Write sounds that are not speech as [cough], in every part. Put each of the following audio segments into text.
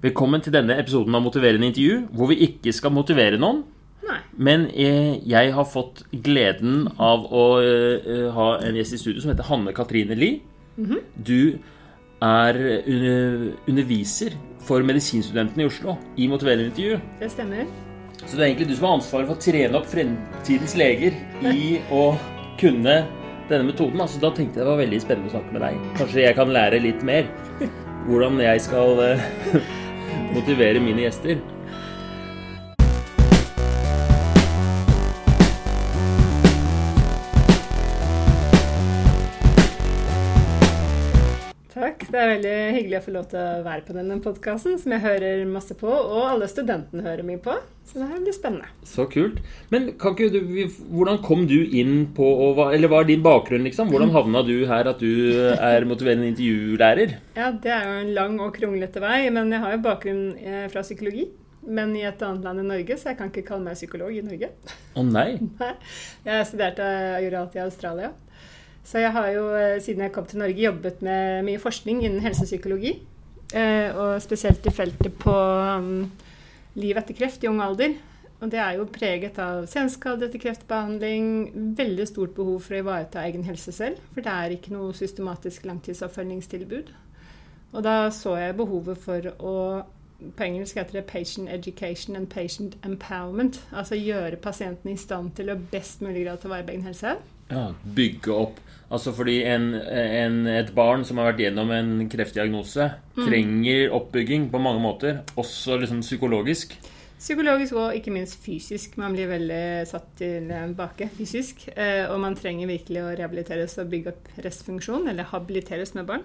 Velkommen til denne episoden av Motiverende intervju, hvor vi ikke skal motivere noen. Nei. Men jeg, jeg har fått gleden av å uh, ha en gjest i studio som heter Hanne Katrine Lie. Du er under, underviser for medisinstudentene i Oslo i Motiverende intervju. Det stemmer. Så det er egentlig du som har ansvaret for å trene opp fremtidens leger i å kunne denne metoden. Altså, da tenkte jeg det var veldig spennende å snakke med deg. Kanskje jeg kan lære litt mer [laughs] hvordan jeg skal eh, motivere mine gjester. Det er veldig hyggelig å få lov til å være på denne podkasten, som jeg hører masse på, og alle studentene hører mye på. Så det her blir spennende. Så kult. Men du, hvordan kom du inn på Eller hva er din bakgrunn, liksom? Hvordan havna du her at du er motiverende intervjulærer? Ja, det er jo en lang og kronglete vei, men jeg har jo bakgrunn eh, fra psykologi. Men i et annet land enn Norge, så jeg kan ikke kalle meg psykolog i Norge. Å nei. [laughs] Nei. Jeg studerte og gjorde alt i Australia. Så jeg har jo eh, siden jeg kom til Norge jobbet med mye forskning innen helsepsykologi. eh, Og spesielt i feltet på um, liv etter kreft i ung alder. Og det er jo preget av senskade etter kreftbehandling, veldig stort behov for å ivareta egen helse selv. For det er ikke noe systematisk langtidsoppfølgingstilbud. Og da så jeg behovet for å på engelsk heter det 'patient education and patient empowerment'. Altså gjøre pasientene i stand til å best mulig grad ta vare på egen helse. Ja, bygge opp. Altså fordi en, en, et barn som har vært gjennom en kreftdiagnose, trenger oppbygging på mange måter. Også liksom psykologisk. Psykologisk og ikke minst fysisk. Man blir veldig satt tilbake fysisk. eh, Og man trenger virkelig å rehabiliteres og bygge opp restfunksjon, eller habiliteres med barn.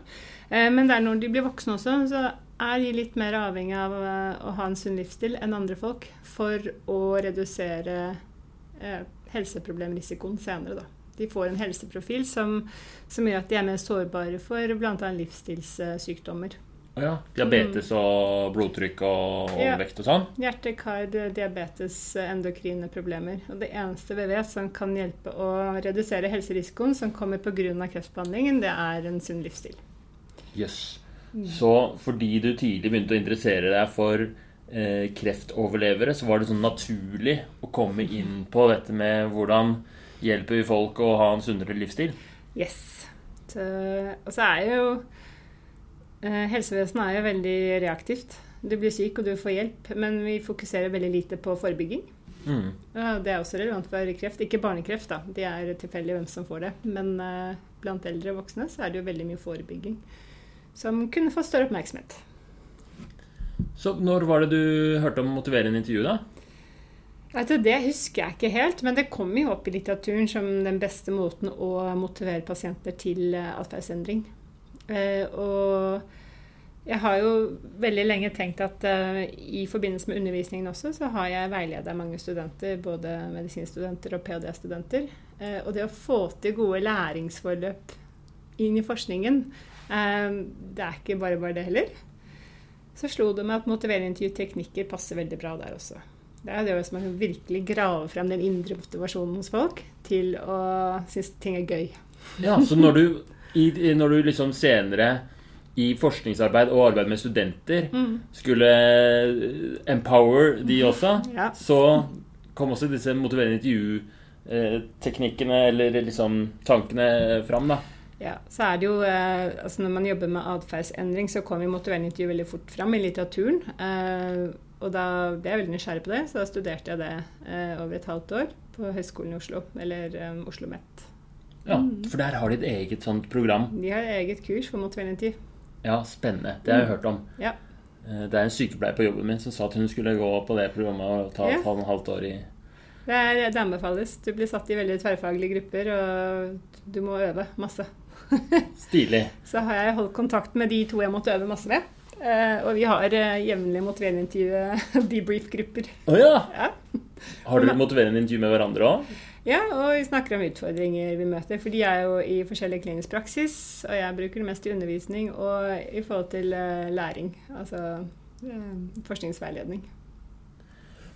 Eh, Men det er når de blir voksne også, så er de litt mer avhengig av eh, å ha en sunn livsstil enn andre folk for å redusere eh, helseproblemrisikoen senere, da. De får en helseprofil som, som gjør at de er mer sårbare for bl.a. livsstilssykdommer. Ja. Diabetes og blodtrykk og vekt overvekt og sånn. Hjerte, kar, diabetes, endokrine problemer. Og det eneste vi vet som kan hjelpe å redusere helserisikoen som kommer pga. kreftbehandlingen, det er en sunn livsstil. Jøss. Så fordi du tidlig begynte å interessere deg for eh, kreftoverlevere, så var det sånn naturlig å komme inn på dette med hvordan hjelper vi folk å ha en sunnere livsstil? Yes. Så, og så er jo eh, Helsevesenet er jo veldig reaktivt. Du blir syk, og du får hjelp, men vi fokuserer veldig lite på forebygging. Mm. Det er også relevant for kreft. Ikke barnekreft, da. De er tilfeldig hvem som får det. Men eh, blant eldre og voksne så er det jo veldig mye forebygging som kunne få større oppmerksomhet. Så når var det du hørte om motiverende intervju, da? Vet Det husker jeg ikke helt, men det kom jo opp i litteraturen som den beste måten å motivere pasienter til eh, atferdsendring. Eh, og jeg har jo veldig lenge tenkt at eh, i forbindelse med undervisningen også, så har jeg veileda mange studenter, både medisinstudenter og ph.d.-studenter. Og det å få til gode læringsforløp inn i forskningen, det er ikke bare bare det heller. Så slo det meg at motiverende intervjuteknikker passer veldig bra der også. Det er det hvis man kan virkelig grave frem den indre motivasjonen hos folk til å synes ting er gøy. Ja, Så når du, i, når du liksom senere i forskningsarbeid og arbeid med studenter skulle empower de også, Ja. så kom også disse motiverende intervjuteknikkene eller liksom tankene fram, da. Ja, så er det jo, eh, altså Når man jobber med atferdsendring, så kommer motiverende intervju veldig fort fram i litteraturen. Og da ble jeg veldig nysgjerrig på det, så da studerte jeg det eh, over et halvt år på Høgskolen i Oslo, eller um, Oslo OsloMet. Ja, For der har de et eget sånt program. De har eget kurs for intervju. Ja, spennende. Det har jeg hørt om. Ja. Eh, Det er en sykepleier på jobben min som sa at hun skulle gå på det programmet og ta Ja. et halvt halvt år i Det, er, det anbefales. Du blir satt i veldig tverrfaglige grupper, og du må øve masse. [laughs] Stilig. Så har jeg holdt kontakt med de to jeg måtte øve masse med. Eh, og vi har eh, jevnlig motiverende intervju [laughs] debrief-grupper. Oh, ja! [laughs] Ja. Har dere motiverende intervju med hverandre òg? ja, og vi snakker om utfordringer vi møter. For de er jo i forskjellig klinisk praksis, og jeg bruker det mest i undervisning og i forhold til eh, læring. Altså forskningsveiledning.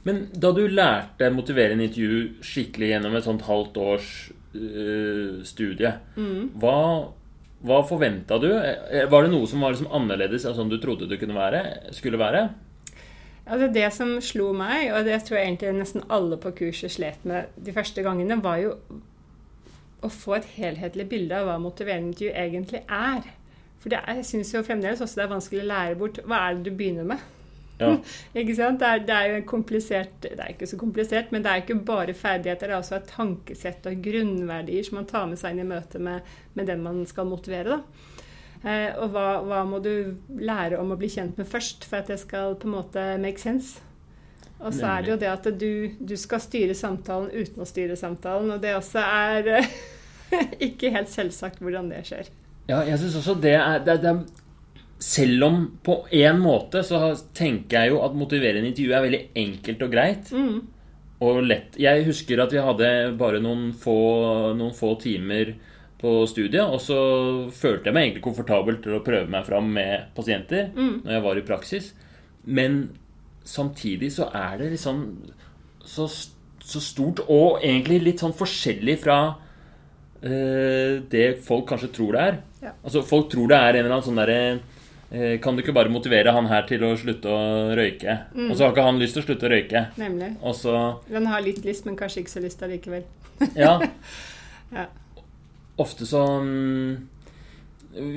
Men da du lærte motiverende intervju skikkelig gjennom et sånt halvt års uh, studie, Mm. hva hva forventa du? Eh, Var det noe som var liksom annerledes enn sånn du trodde det kunne være, skulle være? Altså det som slo meg, og det tror jeg egentlig nesten alle på kurset slet med de første gangene, var jo å få et helhetlig bilde av hva motiverende intervju egentlig er. For er, jeg syns jo fremdeles også det er vanskelig å lære bort hva er det du begynner med. Ja. [laughs] ikke sant? Det er, det er jo komplisert Det er ikke så komplisert, men det er ikke bare ferdigheter. Det er også et tankesett og grunnverdier som man tar med seg inn i møte med, med den man skal motivere. da. Eh, og hva, hva må du lære om å bli kjent med først for at det skal på en måte make sense? Og så er det jo det at du, du skal styre samtalen uten å styre samtalen, og det også er [laughs] ikke helt selvsagt hvordan det skjer. Ja, jeg syns også det er, det, er- det er Selv om på en måte så tenker jeg jo at motiverende intervju er veldig enkelt og greit. Og lett. Jeg husker at vi hadde bare noen få, noen få timer på studiet, og så følte jeg meg egentlig komfortabel til å prøve meg fram med pasienter når jeg var i praksis. Men samtidig så er det liksom så, så stort, og egentlig litt sånn forskjellig fra eh, det folk kanskje tror det er. Ja. Altså Folk tror det er en eller annen sånn derre Kan du ikke bare motivere han her til å slutte å røyke? Og så har ikke han lyst til å slutte å røyke. Nemlig. Så Den har litt lyst, men kanskje ikke så lyst allikevel. Ja. [laughs] Ja. Ofte så mm,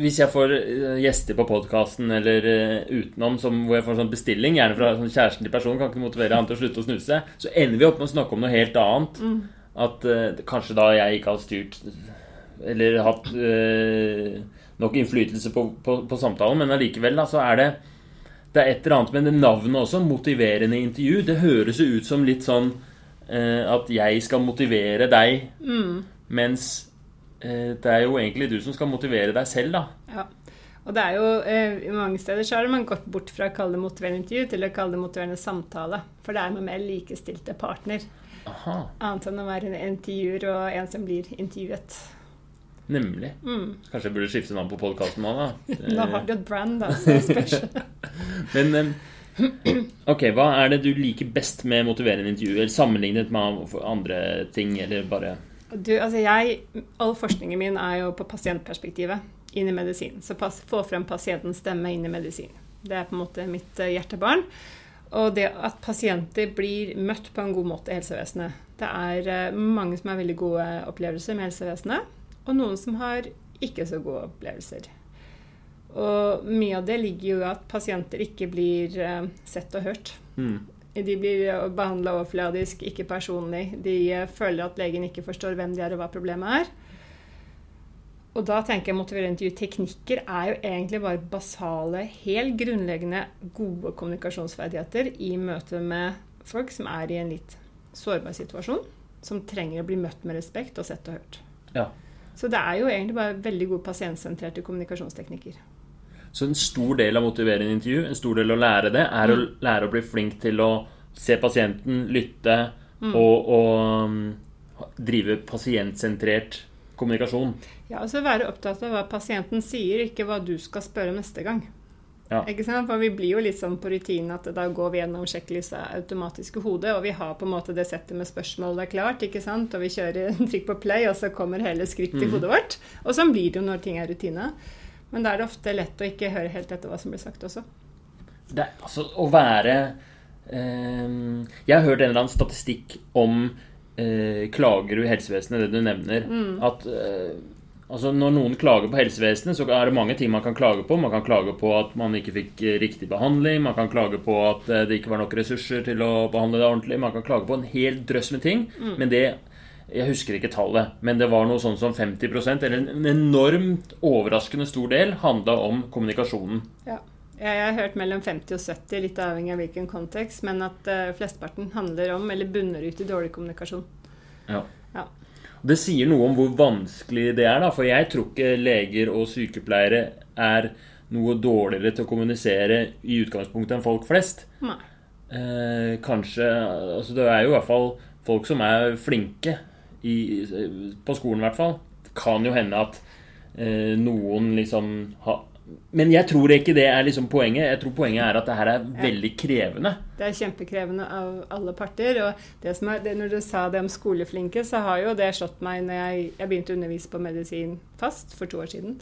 Hvis jeg får eh, gjester på podkasten eller eh, utenom som, hvor jeg får sånn bestilling, gjerne fra sånn kjæresten til personen, kan ikke motivere han til å slutte å snuse, så ender vi opp med å snakke om noe helt annet. At uh, kanskje da jeg ikke har styrt eller hatt eh, nok innflytelse på, på, på samtalen, men allikevel så er det det er et eller annet med det navnet også, motiverende intervju. Det høres jo ut som litt sånn eh, at jeg skal motivere deg, mens eh, det er jo egentlig du som skal motivere deg selv, da. Ja. Og det er jo, eh, mange steder så har man gått bort fra å kalle det motiverende intervju til å kalle det motiverende samtale. For det er med mer likestilte partner. Aha, Annet enn å være en intervjuer og en som blir intervjuet. Nemlig. Kanskje jeg burde skifte navn på podkasten nå, da. [laughs] Da har du et brand, da. Så spørs. [laughs] Men [clears throat] ok, hva er det du liker best med motiverende intervju, eller sammenlignet med andre ting, eller bare Du, altså jeg, all forskningen min er jo på pasientperspektivet inn i medisin. Så pass, få frem pasientens stemme inn i medisin. Det er på en måte mitt eh, hjertebarn. Og det at pasienter blir møtt på en god måte i helsevesenet. Det er eh, mange som har veldig gode opplevelser med helsevesenet, og noen som har ikke så gode opplevelser. Og mye av det ligger jo i at pasienter ikke blir eh, sett og hørt. mm, De blir behandla overfladisk, ikke personlig. De eh, føler at legen ikke forstår hvem de er og hva problemet er. Og da tenker jeg motiverende intervju teknikker er jo egentlig bare basale, helt grunnleggende gode kommunikasjonsferdigheter i møte med folk som er i en litt sårbar situasjon. Som trenger å bli møtt med respekt og sett og hørt. Ja. Så det er jo egentlig bare veldig gode pasientsentrerte kommunikasjonsteknikker. Så en stor del av å motivere en intervju, en stor del av å lære det, er å lære å bli flink til å se pasienten, lytte og, og um, drive pasientsentrert kommunikasjon. Ja, altså være opptatt av hva pasienten sier, ikke hva du skal spørre neste gang. Ja. Ikke sant? For vi blir jo litt sånn på rutinen at da går vi gjennom sjekklista automatisk i hodet, og vi har på en måte det settet med spørsmål det er klart, ikke sant? og vi kjører en trykk på play, og så kommer hele skriptet i hodet vårt. Og sånn blir det jo når ting er rutine. Men da er det ofte lett å ikke høre helt etter hva som blir sagt også. Det er altså å være eh, Jeg har hørt en eller annen statistikk om eh, klager i helsevesenet, det du nevner. At eh, altså når noen klager på helsevesenet, så er det mange ting man kan klage på. Man kan klage på at man ikke fikk eh, riktig behandling. Man kan klage på at eh, det ikke var nok ressurser til å behandle det ordentlig. Man kan klage på en hel drøss med ting. Men det jeg husker ikke tallet, men det var noe sånn som 50% eller en enormt overraskende stor del, handla om kommunikasjonen. Ja. Jeg har hørt mellom 50 og 70, litt avhengig av hvilken kontekst, men at uh, flesteparten handler om, eller bunner ut i dårlig kommunikasjon. Ja. Ja. Det sier noe om hvor vanskelig det er, da. For jeg tror ikke leger og sykepleiere er noe dårligere til å kommunisere i utgangspunktet enn folk flest. Nei. Eh, kanskje Altså, det er jo i hvert fall folk som er flinke i, på skolen, i hvert fall. Kan jo hende at eh, noen liksom har Men jeg tror ikke det er liksom poenget. Jeg tror poenget er at det her er veldig krevende. Det er kjempekrevende av alle parter. Og det som er, det, når du sa det om skoleflinke, så har jo det slått meg når jeg, jeg begynte å undervise på medisin fast for to år siden.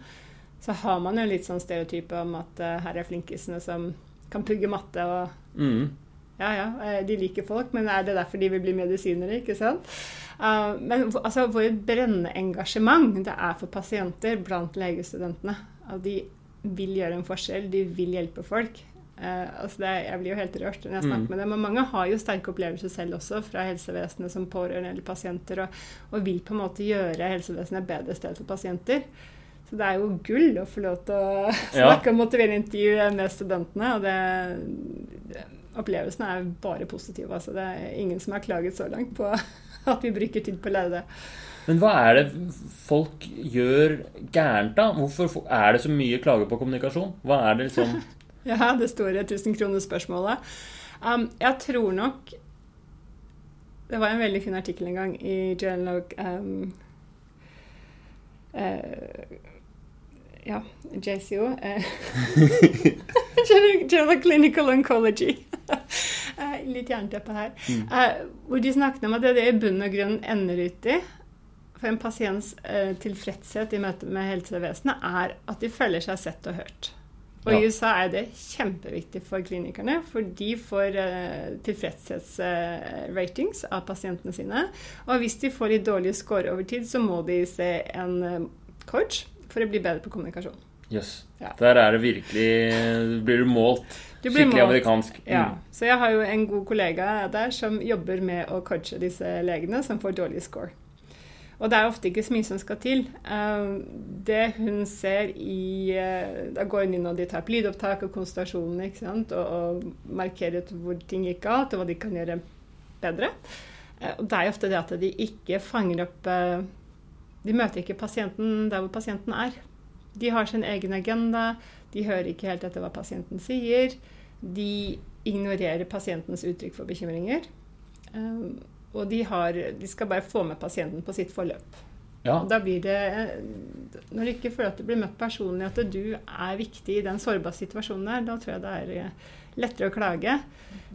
så har man jo litt sånn stereotype om at uh, her er flinkisene som kan pugge matte og Mm. Ja, ja, eh, de liker folk, men er det derfor de vil bli medisinere, ikke sant? Uh, men altså, vårt brennende engasjement det er for pasienter blant legestudentene. At de vil gjøre en forskjell, de vil hjelpe folk. Uh, altså det, jeg blir jo helt rørt når jeg snakker Mm. med dem. Og mange har jo sterke opplevelser selv også, fra helsevesenet som pårørende eller pasienter, og, og vil på en måte gjøre helsevesenet et bedre sted for pasienter. Så det er jo gull å få lov til å [laughs] Ja. snakke om motiverende intervju med studentene. Og det, opplevelsene er bare positive. Altså det er ingen som har klaget så langt på [laughs] at vi bruker tid på å lære det. Men hva er det folk gjør gærent, da? Hvorfor er det så mye klager på kommunikasjon? Hva er det liksom [laughs] Ja, det store 1000-kronersspørsmålet. Um, jeg tror nok Det var en veldig fin artikkel en gang i Journal of um, uh, Ja, JCO. eh, [laughs] Journal- of Clinical Oncology. [laughs] Eh, Litt jernteppe her. Eh, hvor de snakket om at det det i bunn og grunn ender ut i for en pasients eh, tilfredshet i møte med helsevesenet, er at de føler seg sett og hørt. Og Ja. i USA er det kjempeviktig for klinikerne, for de får eh, tilfredshetsratings av pasientene sine. Og hvis de får litt dårlige score over tid, så må de se en eh, coach for å bli bedre på kommunikasjon. Jøss. Ja. Der er det virkelig Blir du målt Du blir skikkelig målt. amerikansk. Ja, Mm. Så jeg har jo en god kollega der som jobber med å coache disse legene som får dårlig score. Og det er ofte ikke så mye som skal til. Eh, det hun ser i eh, Da går hun inn og de tar opp lydopptak og konsultasjonene ikke sant? Og, og markerer ut hvor ting gikk galt, og hva de kan gjøre bedre. Eh, og det er ofte det at de ikke fanger opp De møter ikke pasienten der hvor pasienten er. De har sin egen agenda. De hører ikke helt etter hva pasienten sier. De ignorerer pasientens uttrykk for bekymringer. Um, og de, har, de skal bare få med pasienten på sitt forløp. Ja. Og da blir det, Når du ikke føler at du blir møtt personlig, at du er viktig i den sårbare situasjonen der, da tror jeg det er eh, lettere å klage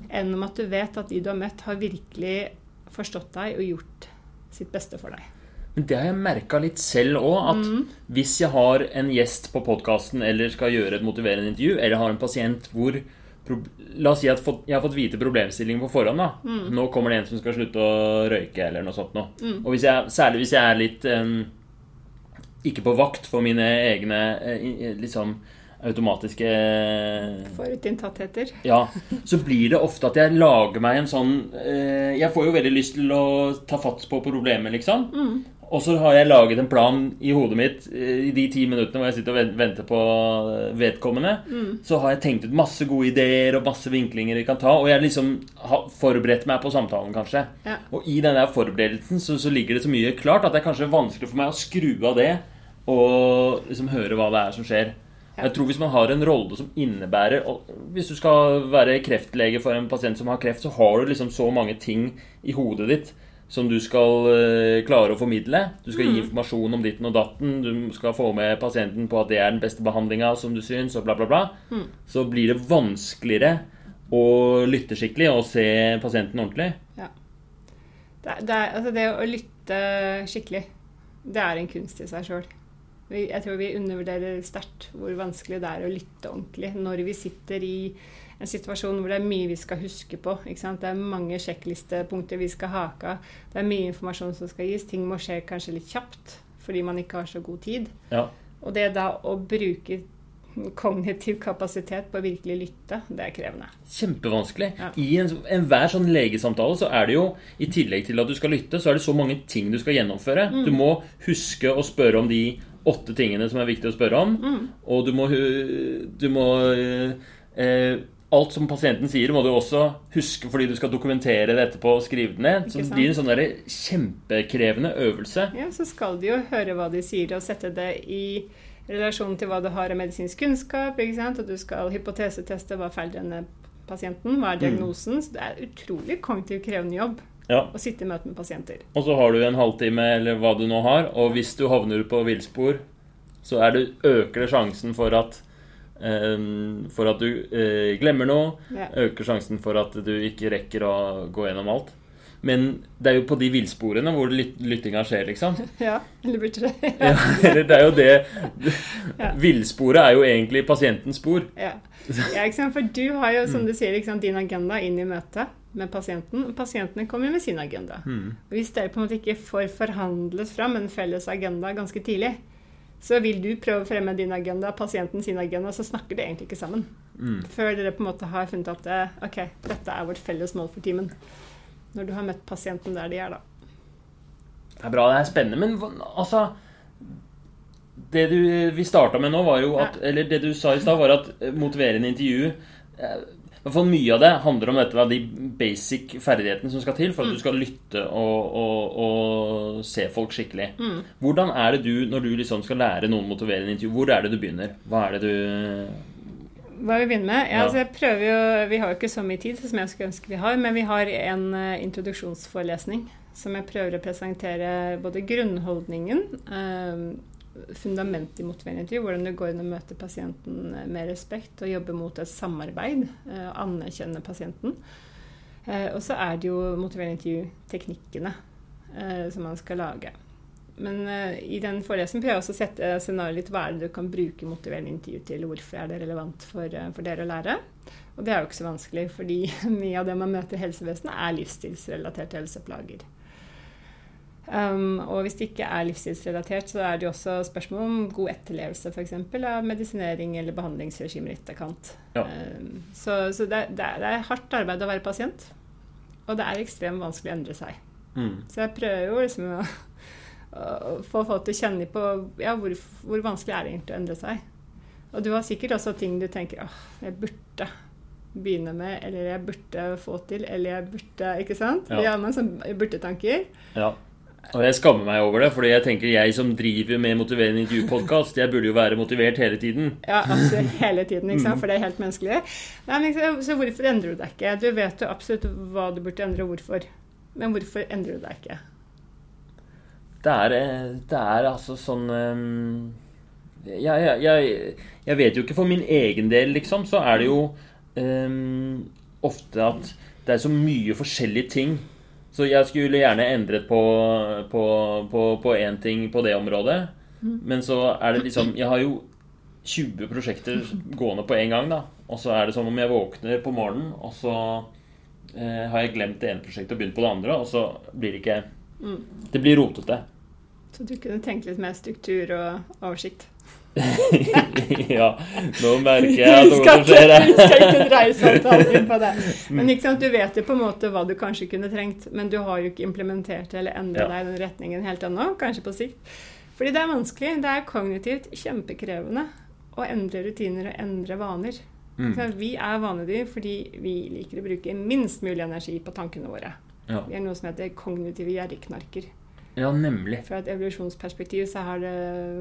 enn om at du vet at de du har møtt, har virkelig forstått deg og gjort sitt beste for deg. Men det har jeg merka litt selv òg, at Mm. hvis jeg har en gjest på podkasten eller skal gjøre et motiverende intervju, eller har en pasient hvor La oss si at jeg har fått vite problemstillingen på forhånd. da. Mm. Nå kommer det en som skal slutte å røyke, eller noe sånt noe. Og hvis jeg, særlig hvis jeg er litt um, ikke på vakt for mine egne eh, liksom automatiske Forutinntattheter. [laughs] Ja, så blir det ofte at jeg lager meg en sånn eh, Jeg får jo veldig lyst til å ta fatt på problemet, liksom. Og så har jeg laget en plan i hodet mitt eh, i de ti minuttene hvor jeg sitter og venter på vedkommende. vedkommende. Så har jeg tenkt ut masse gode ideer og masse vinklinger vi kan ta. Og jeg liksom har forberedt meg på samtalen, kanskje. Ja. Og i den der forberedelsen så, så ligger det så mye klart at det er kanskje vanskelig for meg å skru av det og liksom høre hva det er som skjer. Jeg tror Hvis man har en rolle som innebærer Hvis du skal være kreftlege for en pasient som har kreft, så har du liksom så mange ting i hodet ditt som du skal eh, klare å formidle. Du skal gi informasjon om ditten og datten. Du skal få med pasienten på at det er den beste behandlinga, som du syns, og bla, bla, bla. Så blir det vanskeligere å lytte skikkelig og se pasienten ordentlig. Ja. Det, det, er, altså det å lytte skikkelig, det er en kunst i seg sjøl. Jeg tror vi undervurderer sterkt hvor vanskelig det er å lytte ordentlig når vi sitter i en situasjon hvor det er mye vi skal huske på. Det er mange sjekklistepunkter vi skal hake av. Det er mye informasjon som skal gis. Ting må skje kanskje litt kjapt fordi man ikke har så god tid. Ja. Og det da å bruke kognitiv kapasitet på å virkelig lytte, det er krevende. Kjempevanskelig. Ja. I en- enhver sånn legesamtale så er det jo, i tillegg til at du skal lytte, så er det så mange ting du skal gjennomføre. Mm. Du må huske å spørre om de åtte tingene som er viktig å spørre om. Mm. Og du må, du må eh, eh, Alt som pasienten sier, må du også huske fordi du skal dokumentere det etterpå og skrive det ned. Så det blir en sånn der kjempekrevende øvelse. Ja, så skal du jo høre hva de sier, og sette det i relasjon til hva du har av medisinsk kunnskap. ikke sant? Og du skal hypoteseteste hva feiler denne pasienten, hva er diagnosen. Så det er utrolig kognitivt krevende jobb Ja. å sitte i møte med pasienter. Og så har du en halvtime eller hva du nå har, og hvis du havner på villspor, så det, øker det sjansen for at for at du eh, glemmer noe. Ja. Øker sjansen for at du ikke rekker å gå gjennom alt. Men det er jo på de villsporene hvor lyt lyttinga skjer, liksom. [laughs] Ja, eller burde det? Ja, eller det er jo det [laughs] Ja. Villsporet er jo egentlig pasientens spor. Ja. ja, ikke sant? For du har jo, som du sier, liksom, din agenda inn i møtet med pasienten. og Pasientene kommer med sin agenda. Mm. Hvis dere på en måte ikke får forhandlet fram en felles agenda ganske tidlig, så vil du prøve å fremme din agenda, pasienten sin agenda, så snakker de egentlig ikke sammen. Mm. Før dere på en måte har funnet at eh, ok, dette er vårt felles mål for timen. Når du har møtt pasienten der de er, da. Det er bra, det er spennende, men altså Det du, vi starta med nå, var jo at Eller det du sa i stad, var at eh, motiverende intervju fall Mye av det handler om dette, de basic ferdighetene som skal til for at du skal lytte og, og, og se folk skikkelig. Hvordan er det du, når du liksom skal lære noen motiverende intervju, hvor er det du begynner? Hva er det du Hva vi begynner med? Ja, altså jeg prøver jo, Vi har jo ikke så mye tid som jeg skulle ønske vi har, men vi har en eh, introduksjonsforelesning som jeg prøver å presentere både grunnholdningen, eh, fundamentet i motiverende intervju, hvordan du går inn og møter pasienten eh, med respekt og jobber mot et samarbeid eh, og Anerkjenne pasienten. Eh, og så er det jo motiverende intervju-teknikkene eh, som man skal lage. Men eh, i den forelesningen prøver jeg også å sette scenarioet litt hva er det du kan bruke motiverende intervju til, hvorfor er det relevant for, eh, for dere å lære. Og det er jo ikke så vanskelig, fordi [laughs] mye av det man møter i helsevesenet, er livsstilsrelaterte helseplager. Um, og hvis det ikke er livsstilsrelatert, så er det jo også spørsmål om god etterlevelse f.eks. av medisinering eller behandlingsregimer i etterkant. Ja. Um, så så det, det, er, det er hardt arbeid å være pasient, og det er ekstremt vanskelig å endre seg. mm. Så jeg prøver jo liksom [laughs] å, å få folk til å kjenne på ja, hvor, hvor vanskelig er det egentlig å endre seg. Og du har sikkert også ting du tenker åh, jeg burde begynne med, eller jeg burde få til, eller jeg burde Ikke sant? Ja. Vi har med sånne burde-tanker. Ja. Og jeg skammer meg over det, fordi jeg tenker jeg som driver med motiverende intervjupodkast, jeg burde jo være motivert hele tiden. Ja, altså hele tiden, ikke sant? [laughs] for det er helt menneskelig. Nei, men, så hvorfor endrer du deg ikke? Du vet jo absolutt hva du burde endre, og hvorfor. Men hvorfor endrer du deg ikke? Det er, eh, det er altså sånn ehm, jeg, jeg, jeg, jeg vet jo ikke for min egen del, liksom, så er det jo um, ofte at det er så mye forskjellige ting. Så jeg skulle gjerne endret på på, på, på én ting på det området. Men så er det liksom Jeg har jo 20 prosjekter gående på en gang, da. Og så er det som om jeg våkner på morgenen, og så eh, har jeg glemt det ene prosjektet og begynt på det andre, og så blir det ikke Det blir rotete. Så du kunne tenkt litt mer struktur og oversikt. [laughs] ja, nå merker jeg at noe skjer her. vi skal ikke dreie [laughs] samtalen inn på det. Men sant, du vet jo på en måte hva du kanskje kunne trengt, men du har jo ikke implementert det eller endret Ja. deg i den retningen helt ennå. Kanskje på sikt. Fordi det er vanskelig. Det er kognitivt kjempekrevende å endre rutiner og endre vaner. Mm. Vi er vanedyr fordi vi liker å bruke minst mulig energi på tankene våre. Ja. Vi er noe som heter kognitive gjerrigknarker. Ja, nemlig. Fra et evolusjonsperspektiv så har det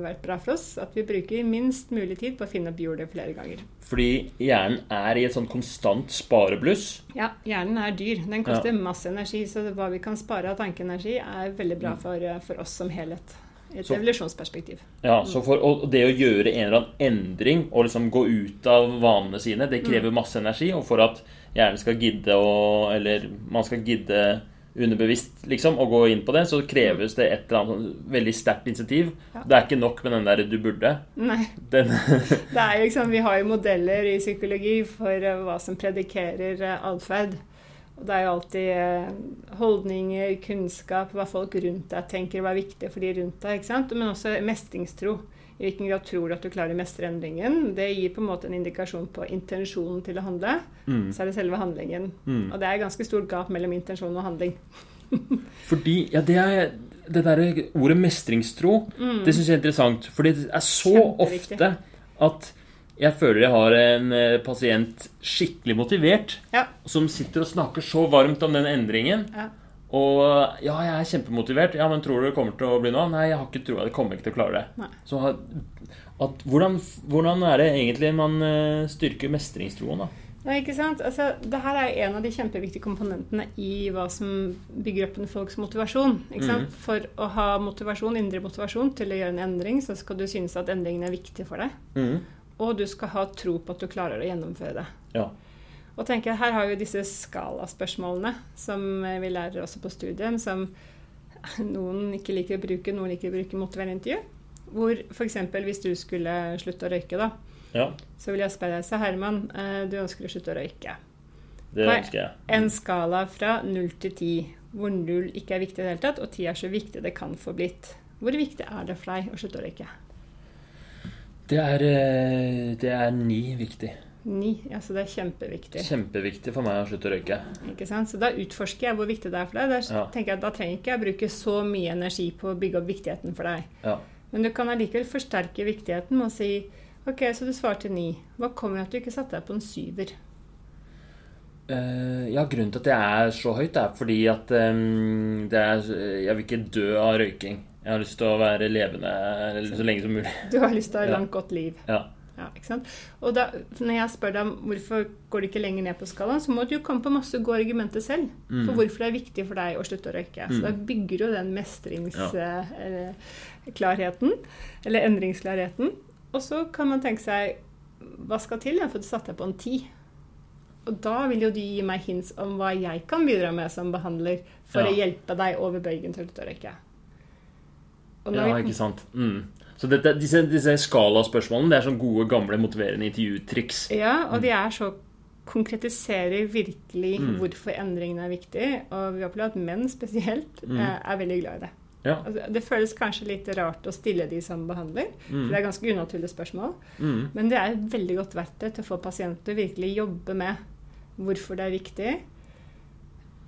vært bra for oss at vi bruker minst mulig tid på å finne opp hjulet flere ganger. Fordi hjernen er i et sånn konstant sparebluss. Ja, hjernen er dyr. Den koster masse energi, så hva vi kan spare av tankeenergi, er veldig bra for, eh, for oss som helhet. I et Så- evolusjonsperspektiv. Ja, så for, og det å gjøre en eller annen endring og liksom gå ut av vanene sine, det krever masse energi. Og for at hjernen skal gidde å Eller man skal gidde underbevisst liksom å gå inn på det, så kreves det et eller annet sånn veldig sterkt insentiv. Ja. Det er ikke nok med den der 'du burde'. Nei, [laughs] det er jo liksom, Vi har jo modeller i psykologi for eh, hva som predikerer eh, atferd. Og det er jo alltid eh, holdninger, kunnskap, hva folk rundt deg tenker, hva er viktig for de rundt deg. ikke sant? Men også mestringstro. I hvilken grad tror du at du klarer å mestre endringen? Det gir på en måte en indikasjon på intensjonen til å handle. mm, Så er det selve handlingen. mm. Og det er ganske stort gap mellom intensjon og handling. [laughs] Fordi Ja, det er det derre ordet mestringstro, det syns jeg er interessant. Fordi det er så Mm. Ofte at jeg føler jeg har en eh, pasient skikkelig motivert, Ja. som sitter og snakker så varmt om den endringen. Ja. Og ja, jeg er kjempemotivert. Ja, men tror du det kommer til å bli noe? Nei, jeg har ikke troa. Jeg kommer ikke til å klare det. Nei. Så at, hvordan, hvordan er det egentlig man eh, styrker mestringstroen, da? Nei, ikke sant? Altså, det her er en av de kjempeviktige komponentene i hva som bygger opp en folks motivasjon. Ikke sant? Mm. For å ha motivasjon, indre motivasjon til å gjøre en endring, så skal du synes at endringen er viktig for deg. Mm. Og du skal ha tro på at du klarer å gjennomføre det. Ja. Og tenker jeg, Her har vi disse skalaspørsmålene som vi lærer også på studiet, som [laughs] noen ikke liker å bruke, noen liker å bruke motiverende intervju. Hvor f.eks. hvis du skulle slutte å røyke, da, Ja, så vil jeg spørre deg, så Herman, eh, du ønsker å slutte å røyke. det ønsker jeg. En skala fra 0 til 10, hvor 0 ikke er viktig i det hele tatt, og 10 er så viktig det kan få blitt. Hvor viktig er det for deg å slutte å røyke? Det er, eh, det er ni viktig. 9, ja, så det er kjempeviktig. Kjempeviktig for meg å slutte å røyke. Ikke sant? Så da utforsker jeg hvor viktig det er for deg. Da Ja. tenker jeg at da trenger ikke jeg bruke så mye energi på å bygge opp viktigheten for deg. Ja. Men du kan allikevel forsterke viktigheten med å si OK, så du svarte ni. Hva kommer av at du ikke satte deg på en syver? Uh, ja, grunnen til at det er så høyt, er fordi at um, det er, jeg vil ikke dø av røyking. Jeg har lyst til å være levende så lenge som mulig. Du har lyst til å ha et langt, godt liv. Ja. Ja, ikke sant? Og da, når jeg spør deg hvorfor går det ikke lenger ned på skalaen, så må du jo komme på masse gode argumenter selv Mm. for hvorfor det er viktig for deg å slutte å røyke. Så da bygger du den mestringsklarheten, eller endringsklarheten. Og så kan man tenke seg hva skal til for at du satte deg på en ti? Og da vil jo du gi meg hints om hva jeg kan bidra med som behandler for Ja. å hjelpe deg over bøygen til å slutte å røyke. Ja, vi- ikke sant. Mm. Så dette, disse, disse skalaspørsmålene det er sånn gode, gamle, motiverende intervjutriks. Ja, og de er så konkretiserer virkelig Mm. hvorfor endringene er viktig. Og vi opplever at menn spesielt Mm. eh, er veldig glad i det. Ja. Altså, det føles kanskje litt rart å stille de som behandler, for det er ganske unaturlige spørsmål. Mm. Men det er et veldig godt verktøy til å få pasienter virkelig jobbe med hvorfor det er viktig,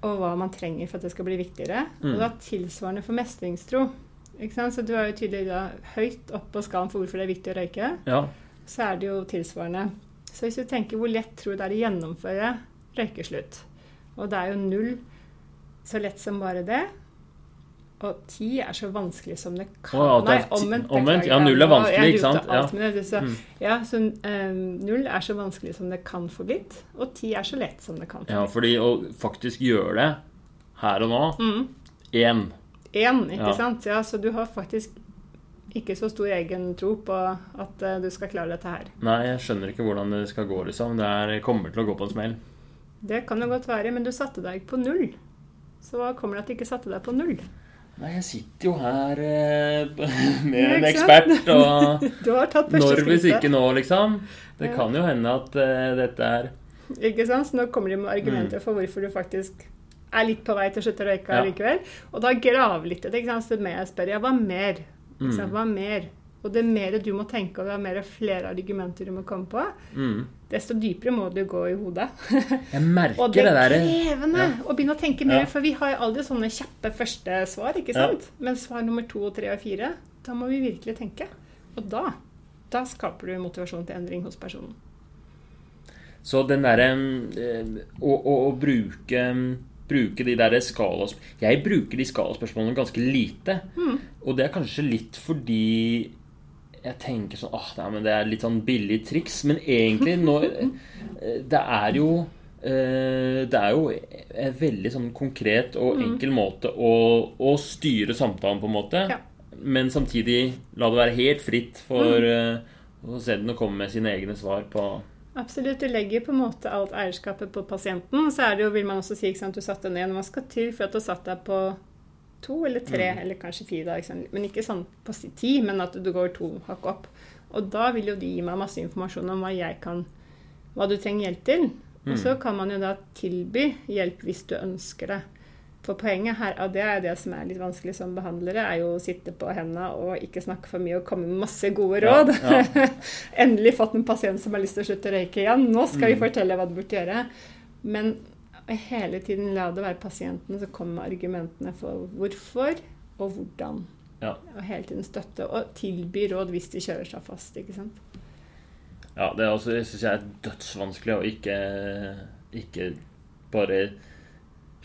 og hva man trenger for at det skal bli viktigere. Mm. Og da tilsvarende for mestringstro. Så du er jo tydelig da høyt oppe på skalaen for hvorfor det er viktig å røyke Ja. så er det jo tilsvarende. Så hvis du tenker hvor lett tror du det er å gjennomføre røykeslutt, og det er jo null så lett som bare det, og ti er så vanskelig som det kan oh, Nei, omvendt. omvendt. Ja, null er vanskelig, ikke sant? Ja. det. Så, Mm. ja, så um, null er så vanskelig som det kan få blitt, og ti er så lett som det kan få ja, fordi å faktisk gjøre det her og nå Mm. Én. Ikke Ja. sant? Ja, så du har faktisk ikke så stor egen tro på at uh, du skal klare dette her. Nei, jeg skjønner ikke hvordan det skal gå, liksom. Det er, kommer til å gå på en smell. Det kan jo godt være, men du satte deg på null. Så hva kommer det at du ikke satte deg på null? Nei, jeg sitter jo her eh, [laughs] med Ja, en ekspert, [laughs] og Du har tatt når hvis ikke nå, liksom? Det Ja. kan jo hende at eh, dette er Ikke sant? Så nå kommer de med argumenter for hvorfor du faktisk er litt på vei til å slutte å røyke. Ja. likevel. Og da grav litt i det. ikke sant? Så mer jeg spør, ja, hva mer? Mm. Hva mer? Og det mer du må tenke, og det er mer flere argumenter du må komme på, mm. desto dypere må du gå i hodet. [laughs] Jeg merker Og det det er krevende Ja. å begynne å tenke mer, Ja. for vi har aldri sånne kjappe første svar, ikke Ja. sant? Men svar nummer to, og tre og fire, da må vi virkelig tenke. Og da, da skaper du motivasjon til endring hos personen. Så den derre eh, å, å, å bruke Bruke de der skalas... Jeg bruker de skalaspørsmålene ganske lite. Mm. Og det er kanskje litt fordi jeg tenker sånn ah, nei, men det er litt sånn billig triks. Men egentlig nå [laughs] eh, Det er jo eh, Det er jo en veldig sånn konkret og enkel måte å, å styre samtalen på, en måte. Ja. Men samtidig la det være helt fritt for uh, den å komme med sine egne svar på Absolutt. Du legger på en måte alt eierskapet på pasienten. Så er det jo, vil man også si, ikke sant, du satte ned hva skal til for at du satt deg på to eller tre, eller kanskje fire dager. sant? Men ikke sånn på ti, men at du går to hakk opp. Og da vil jo de gi meg masse informasjon om hva jeg kan Hva du trenger hjelp til. Og så kan man jo da tilby hjelp hvis du ønsker det. For poenget her, og det er det som er litt vanskelig som behandlere, er jo å sitte på hendene og ikke snakke for mye og komme med masse gode råd. ja. [laughs] Endelig fått en pasient som har lyst til å slutte å røyke igjen. Nå skal vi fortelle hva du burde gjøre. Men hele tiden la det være pasienten som kommer med argumentene for hvorfor og hvordan. Ja. Og hele tiden støtte og tilby råd hvis de kjører seg fast. ikke sant? Ja, det syns jeg er dødsvanskelig å ikke, ikke bare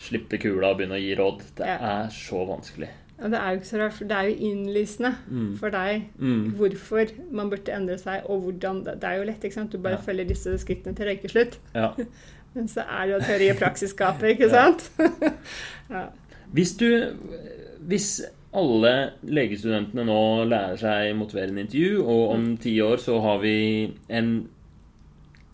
slippe kula og begynne å gi råd. Det Ja. er så vanskelig. Og det er jo ikke så rart, for det er jo innlysende Mm. for deg Mm. hvorfor man burde endre seg, og hvordan Det det er jo lett, ikke sant? Du bare Ja. følger disse skrittene til røykeslutt. Ja. [laughs] Men så er det jo teori og praksisskapet, ikke [laughs] sant? [laughs] ja. Hvis du Hvis alle legestudentene nå lærer seg motiverende intervju, og om ti år så har vi en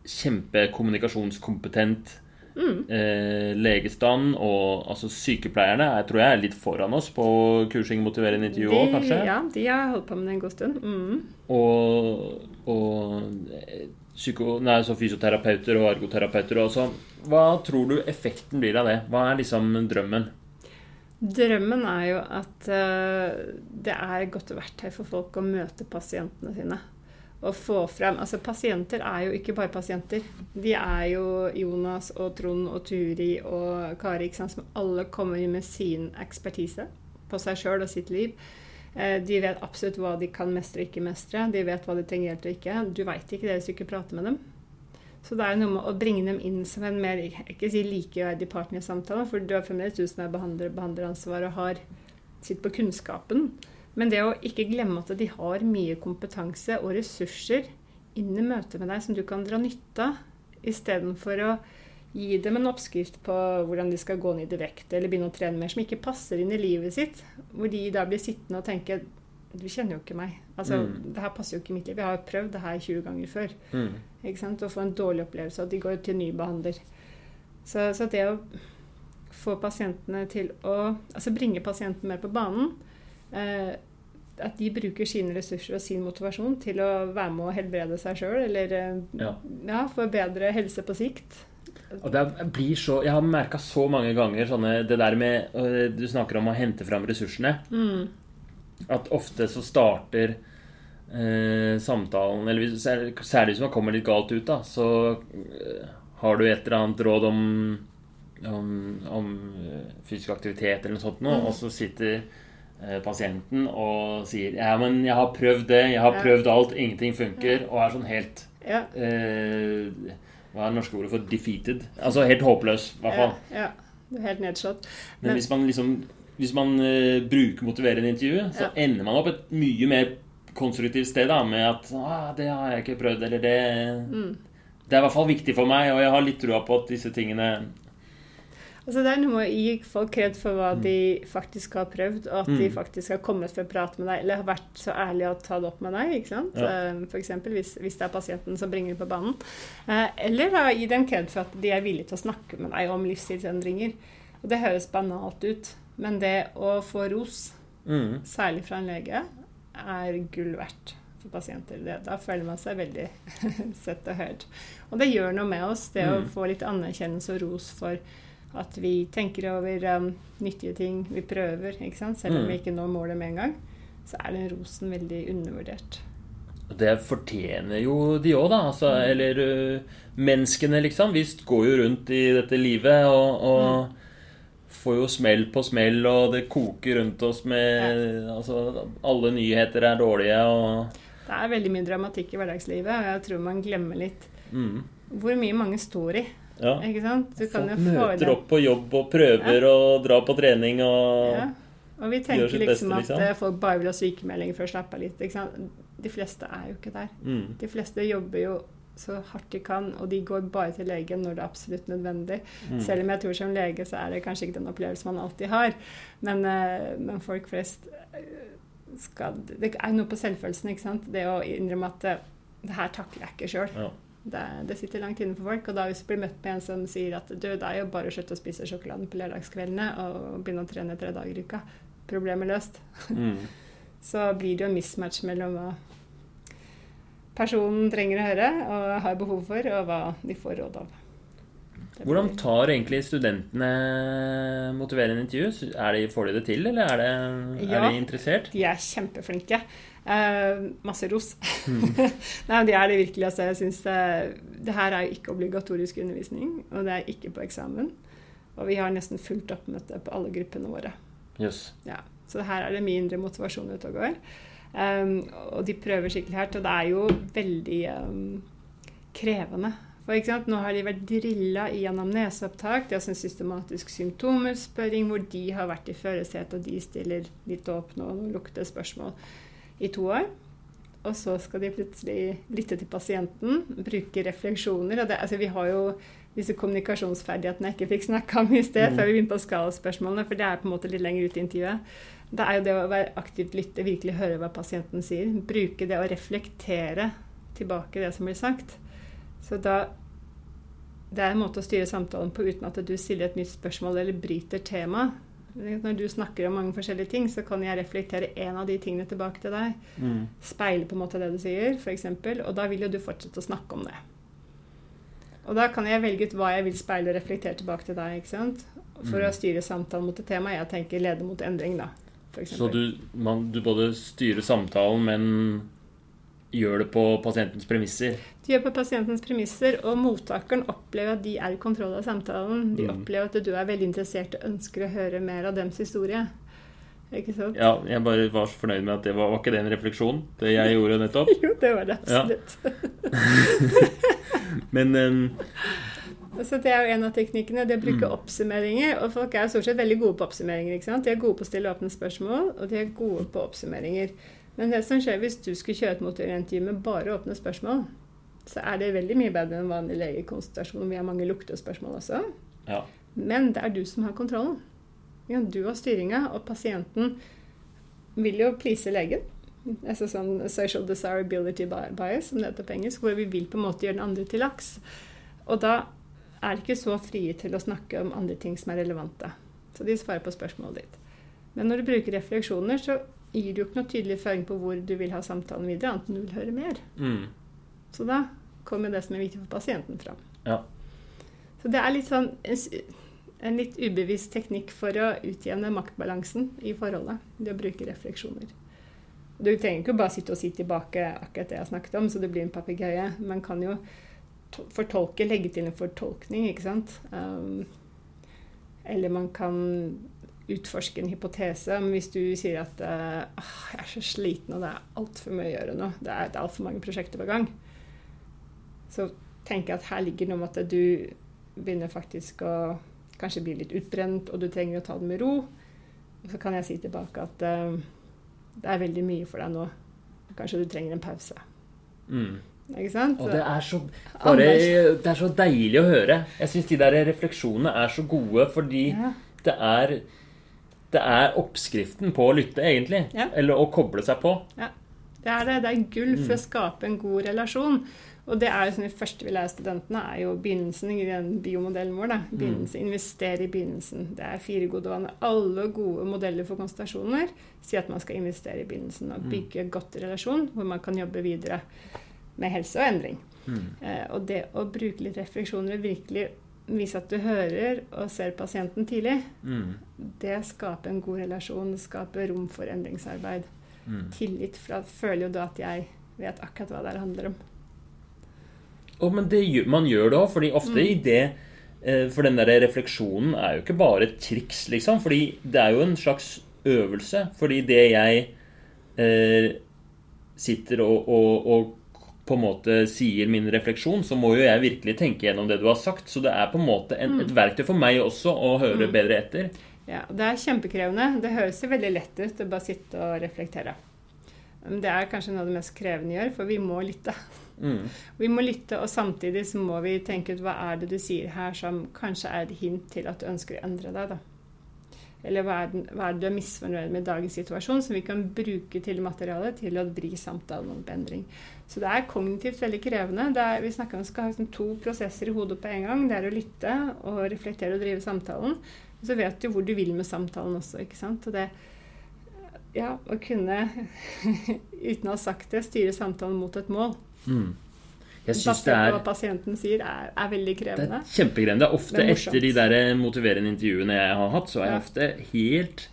kjempekommunikasjonskompetent eh, legestand, og altså sykepleierne jeg tror jeg er litt foran oss på kursing, motiverende intervju òg, kanskje. Ja, de har holdt på med det en god stund. Mm. Og, og eh, psyko, nei, så fysioterapeuter og ergoterapeuter også. Hva tror du effekten blir av det? Hva er liksom drømmen? Drømmen er jo at uh, det er godt verktøy for folk å møte pasientene sine. Og få frem Altså, pasienter er jo ikke bare pasienter. De er jo Jonas og Trond og Turi og Kari, sant, som alle kommer med sin ekspertise på seg sjøl og sitt liv. Uh, de vet absolutt hva de kan mestre og ikke mestre. De vet hva de trenger hjelp og ikke. Du veit ikke det hvis du ikke prater med dem. Så det er noe med å bringe dem inn som en mer ikke si likeverdig partner i samtalen, for du har fremdeles du som er behandler, behandleransvar og har sitt på kunnskapen. Men det å ikke glemme at de har mye kompetanse og ressurser inn i møtet med deg som du kan dra nytte av, istedenfor å gi dem en oppskrift på hvordan de skal gå ned i vekt eller begynne å trene mer, som ikke passer inn i livet sitt. Hvor de da blir sittende og tenke du kjenner jo ikke meg. Altså, mm. Det her passer jo ikke i mitt liv. Jeg har jo prøvd det her 20 ganger før. Mm. Ikke sant? Å få en dårlig opplevelse, at de går til ny behandler. Så, så, det å få pasientene til å Altså bringe pasienten mer på banen eh, At de bruker sine ressurser og sin motivasjon til å være med å helbrede seg sjøl, eller eh, ja. ja, få bedre helse på sikt. Og det blir så, Jeg har merka så mange ganger sånne, det der med Du snakker om å hente fram ressursene. Mm. At ofte så starter eh, samtalen Eller særlig hvis man kommer litt galt ut, da, så eh, har du et eller annet råd om, om, om eh, fysisk aktivitet eller noe sånt nå, mm. og så sitter eh, pasienten og sier Ja, men jeg har prøvd det, jeg har prøvd alt, ingenting funker, og er sånn helt ja. eh, Hva er det norske ordet for 'defeated'? Altså helt håpløs, i hvert fall. Ja, ja. Helt nedslått. Men, men hvis man liksom hvis man uh, bruker motiverende intervju, så ender man opp et mye mer konstruktivt sted da, med at ah, 'Det har jeg ikke prøvd', eller det, mm. det er i hvert fall viktig for meg, og jeg har litt trua på at disse tingene Altså Det er noe med å gi folk kred for hva mm. de faktisk har prøvd, og at mm. de faktisk har kommet for å prate med deg, eller har vært så ærlige å ta det opp med deg. ikke sant? Ja. Eh, F.eks. Hvis, hvis det er pasienten som bringer det på banen. Eh, eller da, gi dem kred for at de er villige til å snakke med deg om livsstilsendringer. Og Det høres banalt ut, men det å få ros, mm. særlig fra en lege, er gull verdt for pasienter. Det, da føler man seg veldig [laughs] sett og hørt. Og det gjør noe med oss, det mm. å få litt anerkjennelse og ros for at vi tenker over um, nyttige ting, vi prøver, ikke sant? selv om mm. vi ikke når målet med en gang. Så er den rosen veldig undervurdert. Det fortjener jo de òg, da. Altså, mm. Eller uh, menneskene, liksom. Vi går jo rundt i dette livet og, og mm får jo smell på smell, og det koker rundt oss med ja. Altså, alle nyheter er dårlige, og Det er veldig mye dramatikk i hverdagslivet, og jeg tror man glemmer litt mm. hvor mye mange står i. Ja. Ikke sant? Du Folk møter opp på jobb og prøver ja. å dra på trening og ja. Og vi tenker liksom beste, liksom. at folk bare vil ha sykemelding for å slappe av litt. De fleste er jo ikke der. Mm. De fleste jobber jo så hardt de kan, og de går bare til legen når det er absolutt nødvendig. Mm. Selv om jeg tror som lege så er det kanskje ikke den opplevelsen man alltid har. Men, uh, men folk flest eh, skal Det er noe på selvfølelsen, ikke sant. Det å innrømme at det her takler jeg ikke sjøl. Ja. Det, det, sitter langt inne for folk. Og da hvis du blir møtt med en som sier at du, det er jo bare å slutte å spise sjokoladen på lørdagskveldene og begynne å trene tre dager i uka, problemet løst, mm. [laughs] så blir det jo en mismatch mellom hva personen trenger å høre og har behov for, og hva de får råd av. Hvordan tar egentlig studentene motiverende intervju? Er de, får de det til, eller er, det, ja, er de interessert? De er kjempeflinke. Uh, masse ros. Mm. [laughs] Nei, de er det virkelig. Altså, jeg synes det, det, her er jo ikke obligatorisk undervisning, og det er ikke på eksamen. Og vi har nesten fullt oppmøte på alle gruppene våre. Yes. Ja, så her er det mye indre motivasjon ute og går. Um, og de prøver skikkelig hardt, og det er jo veldig um, krevende. For Nå har de vært drilla i anamneseopptak. Det er sånn systematisk symptomspørring hvor de har vært i førersetet, og de stiller litt åpne og lukter spørsmål i to år. Og så skal de plutselig lytte til pasienten, bruke refleksjoner. det, altså Vi har jo disse kommunikasjonsferdighetene jeg ikke fikk snakka om i sted, mm. før vi begynte på skala for det er på en måte litt lenger ut i intervjuet. Det er jo det å være aktivt lytte, virkelig høre hva pasienten sier. Bruke det å reflektere tilbake det som blir sagt. Så da Det er en måte å styre samtalen på uten at du stiller et nytt spørsmål eller bryter tema. Når du snakker om mange forskjellige ting, så kan jeg reflektere en av de tingene tilbake til deg. Mm. Speile på en måte det du sier, f.eks. Og da vil jo du fortsette å snakke om det. Og da kan jeg velge ut hva jeg vil speile og reflektere tilbake til deg. ikke sant? For Mm. å styre samtalen mot et tema. Jeg tenker lede mot endring, da. For Så du, man, du både styrer samtalen, men gjør det på pasientens premisser. Du gjør på pasientens premisser, og mottakeren opplever at de er i kontroll av samtalen. De Mm. opplever at du er veldig interessert og ønsker å høre mer av dems historie. Ikke sant? Ja, jeg bare var så fornøyd med at det var, var ikke det en refleksjon, det jeg gjorde nettopp. [laughs] Jo, det var det Ja. absolutt. [laughs] Men um... Så det er jo en av teknikkene. Det å bruke Mm. oppsummeringer. Og folk er jo stort sett veldig gode på oppsummeringer. ikke sant? De er gode på å stille åpne spørsmål, og de er gode på oppsummeringer. Men det som skjer hvis du skulle kjøre et motiverende med bare åpne spørsmål, så er det veldig mye bedre enn vanlig legekonsultasjon. Vi har mange luktespørsmål også. ja. Men det er du som har kontrollen. Ja, du har styringa, og pasienten vil jo please legen. Altså sånn social desirability bias, som det heter på engelsk, hvor vi vil på en måte gjøre den andre til laks. Og da er de ikke så frie til å snakke om andre ting som er relevante. Så de svarer på spørsmålet ditt. Men når du bruker refleksjoner, så gir du jo ikke noe tydelig føring på hvor du vil ha samtalen videre, annet enn du vil høre mer. Mm. Så da kommer det som er viktig for pasienten fram. Ja. Så det er litt sånn en, en litt ubevisst teknikk for å utjevne maktbalansen i forholdet. Det å bruke refleksjoner. Du trenger ikke bare sitte og si tilbake akkurat det jeg har snakket om, så det blir en papegøye. Man kan jo fortolke, legge til en fortolkning, ikke sant. Um, eller man kan utforske en hypotese. Men hvis du sier at eh, jeg er så sliten og det er altfor mye å gjøre nå, det er, det er altfor mange prosjekter på gang, så tenker jeg at her ligger noe med at du begynner faktisk å kanskje bli litt utbrent, og du trenger å ta det med ro. Og så kan jeg si tilbake at eh, det er veldig mye for deg nå. Kanskje du trenger en pause. Mm. Ikke sant? Og det er, så, bare, det er så deilig å høre. Jeg syns de der refleksjonene er så gode fordi ja. det er det er oppskriften på å lytte, egentlig. Ja. Eller å koble seg på. Ja. Det er det. Det er gull for å skape en god relasjon. Og det er jo sånn vi første vi lærer studentene, er jo begynnelsen i den biomodellen vår. Da. Begynnelse, Investere i begynnelsen. Det er fire gode vaner. Alle gode modeller for konstellasjoner sier at man skal investere i begynnelsen og bygge godt relasjon, hvor man kan jobbe videre med helse og endring. Mm. Eh, og det å bruke litt refleksjoner og virkelig vise at du hører og ser pasienten tidlig, Mm. det skaper en god relasjon. Det skaper rom for endringsarbeid. Mm. Tillit, for da føler jo du at jeg vet akkurat hva det handler om. Oh, men det, man gjør det òg, fordi ofte Mm. i det eh, For den der refleksjonen er jo ikke bare et triks, liksom. Fordi det er jo en slags øvelse. Fordi det jeg eh, sitter og, og, og på en måte sier min refleksjon, så må jo jeg virkelig tenke gjennom det du har sagt. Så det er på en måte en, et verktøy for meg også å høre Mm. bedre etter. Ja, Det er kjempekrevende. Det høres jo veldig lett ut å bare sitte og reflektere. Men det er kanskje noe av det mest krevende gjør, for vi må lytte. Mm. Vi må lytte, og samtidig så må vi tenke ut hva er det du sier her som kanskje er et hint til at du ønsker å endre deg. da. Eller hva er, det du er misfornøyd med i dagens situasjon, som vi kan bruke til materialet til å vri samtalen om endring. Så det er kognitivt veldig krevende. Er, vi snakker om skal ha liksom to prosesser i hodet på en gang. Det er å lytte og reflektere og drive samtalen. Og så vet du hvor du vil med samtalen også. ikke sant? Og det, ja, å kunne, [laughs] uten å ha sagt det, styre samtalen mot et mål. Mm. Basert på hva pasienten sier, er, er veldig Det er kjempekrevende. Det er ofte Det er etter de der motiverende intervjuene jeg har hatt, så er jeg Ja. ofte helt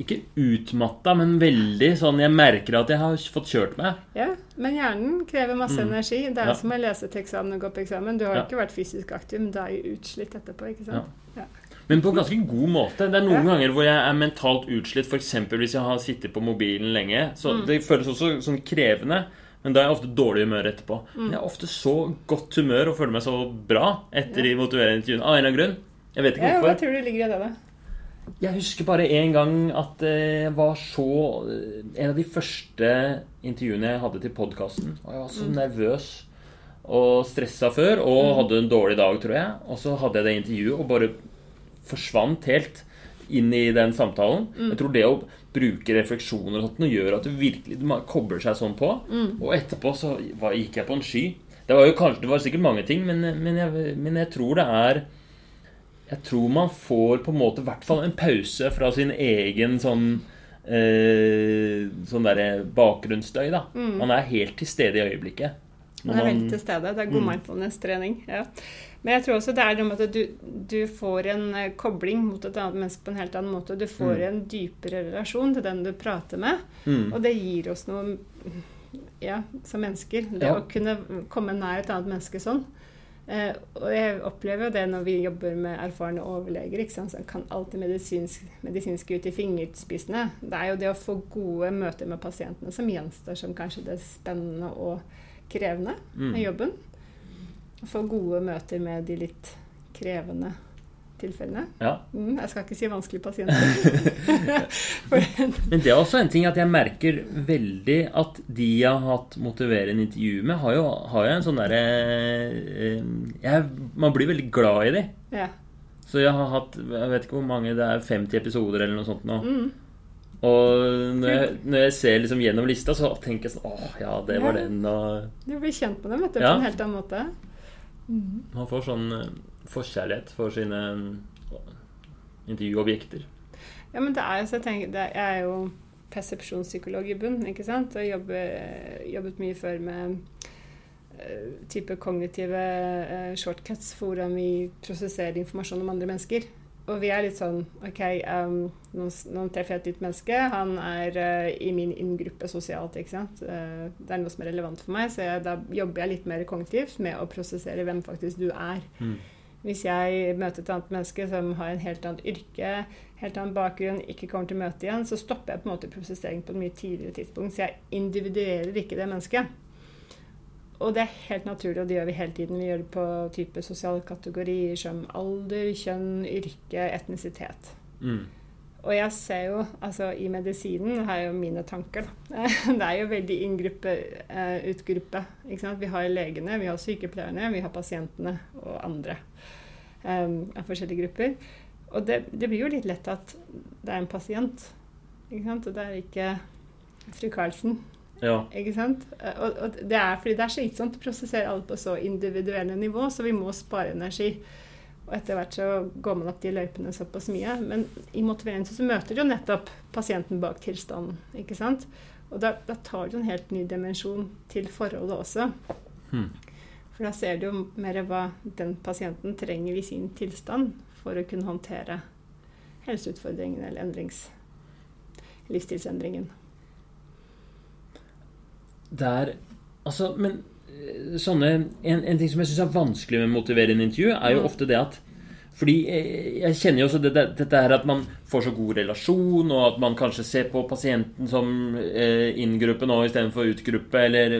Ikke utmatta, men veldig sånn Jeg merker at jeg har fått kjørt meg. Ja, Men hjernen krever masse Mm. energi. Det er Ja. som å lese til eksamen og gå på eksamen. Du har Ja. ikke vært fysisk aktiv, men da er jo utslitt etterpå. ikke sant? Men på en ganske god måte. Det er noen Ja. ganger hvor jeg er mentalt utslitt, f.eks. hvis jeg har sittet på mobilen lenge. Så Mm. Det føles også sånn krevende. Men da er jeg ofte dårlig humør etterpå. Mm. Men jeg har ofte så godt humør og føler meg så bra etter de motiverende intervjuene. Av en eller annen grunn. Jeg vet ikke Ja, hva hvorfor. tror du ligger i det, da? Jeg husker bare en gang at det jeg var så eh, En av de første intervjuene jeg hadde til podkasten. Og jeg var så nervøs og stressa før og hadde en dårlig dag, tror jeg. Og så hadde jeg det intervjuet og bare forsvant helt inn i den samtalen. Jeg tror det å bruke refleksjoner og sånt noe gjør at du virkelig du kobler seg sånn på. Og etterpå så var, gikk jeg på en sky. Det var jo kanskje, det var sikkert mange ting, men, men, jeg, men jeg tror det er Jeg tror man får på en måte i hvert fall en pause fra sin egen sånn eh, Sånn derre bakgrunnsstøy, da. Man er helt til stede i øyeblikket. Man er veldig til stede. Det er god mindfulness-trening. Ja. Men jeg tror også det er noe med at du, du får en eh, kobling mot et annet menneske på en helt annen måte. Du får en dypere relasjon til den du prater med. Mm. Og det gir oss noe ja, som mennesker. Det Ja. å kunne komme nær et annet menneske sånn. Eh, og jeg opplever jo det når vi jobber med erfarne overleger, ikke sant? som kan alltid medisinsk, medisinsk ut i fingerspissene. Det er jo det å få gode møter med pasientene som gjenstår som kanskje det spennende og krevende Mm. med jobben. Å få gode møter med de litt krevende tilfellene. Ja. Mm, jeg skal ikke si vanskelige pasienter. [laughs] Men det er også en ting at jeg merker veldig at de jeg har hatt motiverende intervju med, har jo, har jo en sånn derre eh, Man blir veldig glad i de. ja. Så jeg har hatt Jeg vet ikke hvor mange det er 50 episoder eller noe sånt nå. Mm. Og når jeg, når jeg ser liksom gjennom lista, så tenker jeg sånn Åh, ja, det var Ja. den, og Du blir kjent med dem vet du, på en helt annen måte. Man får sånn eh, forkjærlighet for sine eh, intervjuobjekter. Ja, men det er så jeg tenker, det, er jo persepsjonspsykolog i bunn, ikke sant? Og jobber, jobbet mye før med eh, type kognitive shortcuts, hvordan vi prosesserer informasjon om andre mennesker. Og vi er litt sånn OK, um, nå, nå treffer jeg et nytt menneske. Han er uh, i min inngruppe sosialt, ikke sant. Uh, det er noe som er relevant for meg, så jeg, da jobber jeg litt mer kognitivt med å prosessere hvem faktisk du er. Mm. Hvis jeg møter et annet menneske som har en helt annet yrke, helt annen bakgrunn, ikke kommer til møte igjen, så stopper jeg på en måte prosessering på et mye tidligere tidspunkt. Så jeg individuerer ikke det mennesket. Og det er helt naturlig, og det gjør vi hele tiden. Vi gjør det på type sosiale kategorier som alder, kjønn, yrke, etnisitet. Mm. Og jeg ser jo, altså i medisinen har jeg jo mine tanker, da. [laughs] Det er jo veldig inngruppe, eh, utgruppe. Ikke sant? Vi har legene, vi har sykepleierne, vi har pasientene og andre um, av forskjellige grupper. Og det, det blir jo litt lett at det er en pasient, ikke sant? Og det er ikke fru Karlsen. Ja. Ikke sant? Eh, Og, og det er fordi det er slitsomt å prosessere alt på så individuelle nivå, så vi må spare energi. Og etter hvert så går man opp de løypene såpass mye. Men i motivering så møter du jo nettopp pasienten bak tilstanden. ikke sant? Og da, da tar du en helt ny dimensjon til forholdet også. Hmm. For da ser du jo mer hva den pasienten trenger i sin tilstand for å kunne håndtere helseutfordringen eller endrings, livsstilsendringen. Der Altså, men eh, sånne En, en ting som jeg syns er vanskelig med motiverende intervju, er jo Mm. ofte det at fordi eh, jeg kjenner jo også det, det, dette her at man får så god relasjon, og at man kanskje ser på pasienten som eh, inngruppe nå istedenfor utgruppe, eller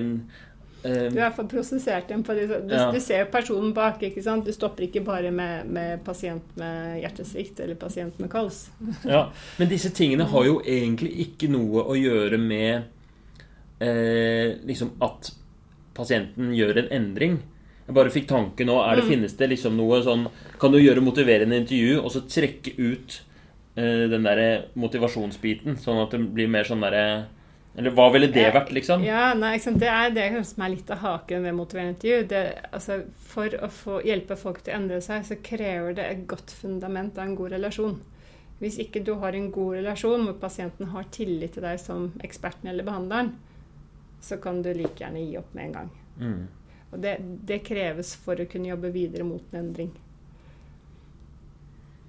eh, Du har fått prosessert dem på det. du, Ja. du ser personen bak. ikke sant? Du stopper ikke bare med, med pasient med hjertesvikt eller pasient med kols. Ja, Men disse tingene har jo egentlig ikke noe å gjøre med eh, liksom at pasienten gjør en endring. Jeg bare fikk tanken nå. Er det, Finnes det liksom noe sånn Kan du gjøre motiverende intervju og så trekke ut eh, den derre motivasjonsbiten, sånn at det blir mer sånn derre Eller hva ville det vært, liksom? Ja, nei? Det er det som er litt av haken ved motiverende intervju. Det, altså, for å få, hjelpe folk til å endre seg, så krever det et godt fundament av en god relasjon. Hvis ikke du har en god relasjon hvor pasienten har tillit til deg som eksperten eller behandleren, så kan du like gjerne gi opp med en gang. Mm. Og det, det kreves for å kunne jobbe videre mot en endring.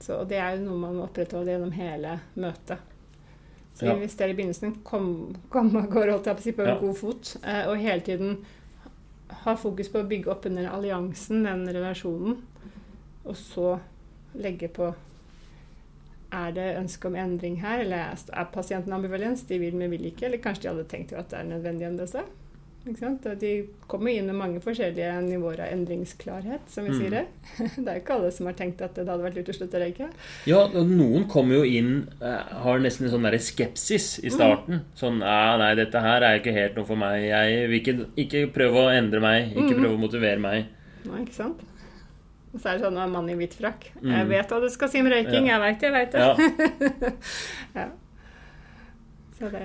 Så, og det er jo noe man må opprettholde gjennom hele møtet. Så Ja. hvis dere i begynnelsen kom, kom og går holdt jeg på, på en Ja. god fot, eh, og hele tiden ha fokus på å bygge opp under alliansen, den relasjonen, og så legge på er det ønske om endring her, eller er pasienten ambivalens? De vil, men vil ikke. Eller kanskje de hadde tenkt at det er nødvendig sant? De kommer inn med mange forskjellige nivåer av endringsklarhet, som vi Mm. sier det. [laughs] Det er jo ikke alle som har tenkt at det hadde vært lurt å slutte å røyke. Ja, noen kommer jo inn eh, Har nesten en sånn der skepsis i starten. Sånn «Ah, Nei, dette her er ikke helt noe for meg. Jeg vil ikke, ikke prøve å endre meg. Ikke Mm. prøve å motivere meg. Nei, ikke sant? Og så er det sånn en mann i hvit frakk. Mm. Jeg vet hva du skal si om røyking. Ja. Jeg veit det, jeg veit det. Ja. [laughs] Ja. Så det,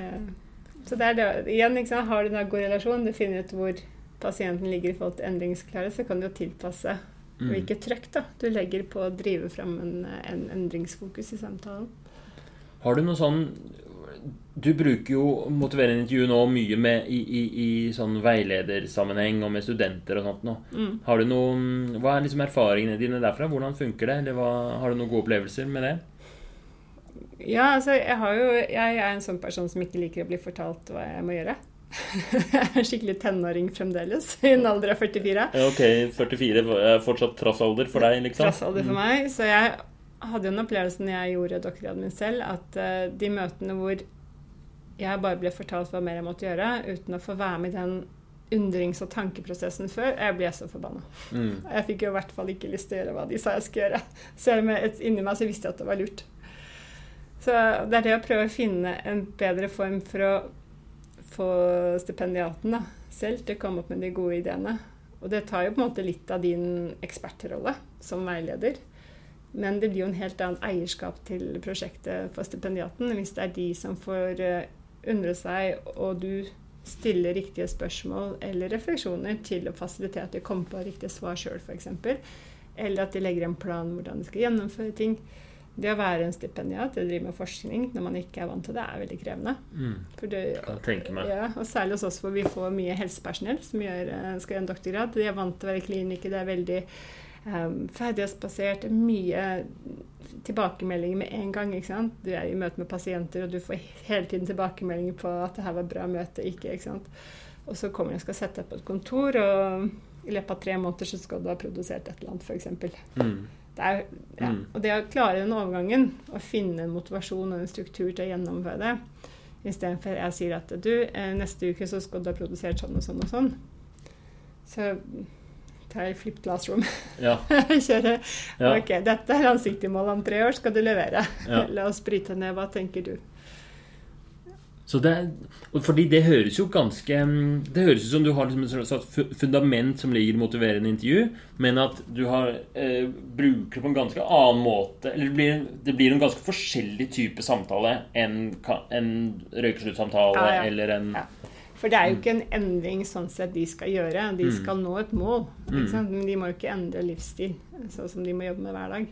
så det er det. Igjen, liksom, har du en god relasjon, du finner ut hvor pasienten ligger i forhold til endringsklare, så kan du jo tilpasse Mm. hvilket trøkk da, du legger på å drive fram en, en endringsfokus i samtalen. Har du noe sånn Du bruker jo motiverende intervju nå mye med, i, i, i sånn veiledersammenheng og med studenter og sånt nå. Mm. Har du noen, Hva er liksom erfaringene dine derfra? Hvordan funker det? Hva, har du noen gode opplevelser med det? Ja, altså, jeg, har jo, jeg er en sånn person som ikke liker å bli fortalt hva jeg må gjøre. [laughs] jeg er skikkelig tenåring fremdeles, i en alder av 44. Ok, 44 er fortsatt trassalder for deg, liksom? Trassalder for meg. Så jeg hadde jo en opplevelse når jeg gjorde doktorgraden min selv, at eh, de møtene hvor jeg bare ble fortalt hva mer jeg måtte gjøre, uten å få være med i den undrings- og tankeprosessen før, jeg ble så forbanna. Mm. Jeg fikk jo i hvert fall ikke lyst til å gjøre hva de sa jeg skulle gjøre. Selv om inni meg så visste jeg at det var lurt. Så det er det å prøve å finne en bedre form for å få stipendiaten da, selv til å komme opp med de gode ideene. Og det tar jo på en måte litt av din ekspertrolle som veileder. Men det blir jo en helt annen eierskap til prosjektet for stipendiaten hvis det er de som får eh, undre seg, og du stiller riktige spørsmål eller refleksjoner til å fasilitere at de kommer på riktige svar sjøl, f.eks. Eller at de legger en plan hvordan de skal gjennomføre ting. Det å være en stipendiat, å drive med forskning når man ikke er vant til det, er veldig krevende. Mm. Det, og, ja, og særlig hos oss hvor vi får mye helsepersonell som gjør, eh, skal gjøre en doktorgrad. De er vant til å være i klinikker, det er veldig um, ferdighetsbasert. er Mye tilbakemeldinger med en gang. ikke sant? Du er i møte med pasienter, og du får hele tiden tilbakemeldinger på at det her var bra møte, ikke. ikke sant? Og så kommer du og skal sette deg på et kontor, og i løpet av tre måneder så skal du ha produsert et eller annet, f.eks. Mm. Det er, ja. Mm. Og det å klare den overgangen, å finne en motivasjon og en struktur til å gjennomføre det, istedenfor jeg sier at du, eh, neste uke så skal du ha produsert sånn og sånn og sånn, så jeg flip classroom. [laughs] Ja. Kjøre. ja. Ok, dette er ansiktsmål om tre år, skal du levere. Ja. [laughs] La oss bryte ned. Hva tenker du? Så det, fordi det høres jo ganske Det høres ut som du har liksom et slags fundament som ligger i motiverende intervju, men at du har, eh, bruker det på en ganske annen måte Eller det blir, det blir en ganske forskjellig type samtale enn en røykesluttsamtale Ja, ja. eller en Ja. For det er jo ikke en endring sånn sett de skal gjøre. De Mm. skal nå et mål. Mm. Men de må jo ikke endre livsstil, sånn som de må jobbe med hver dag.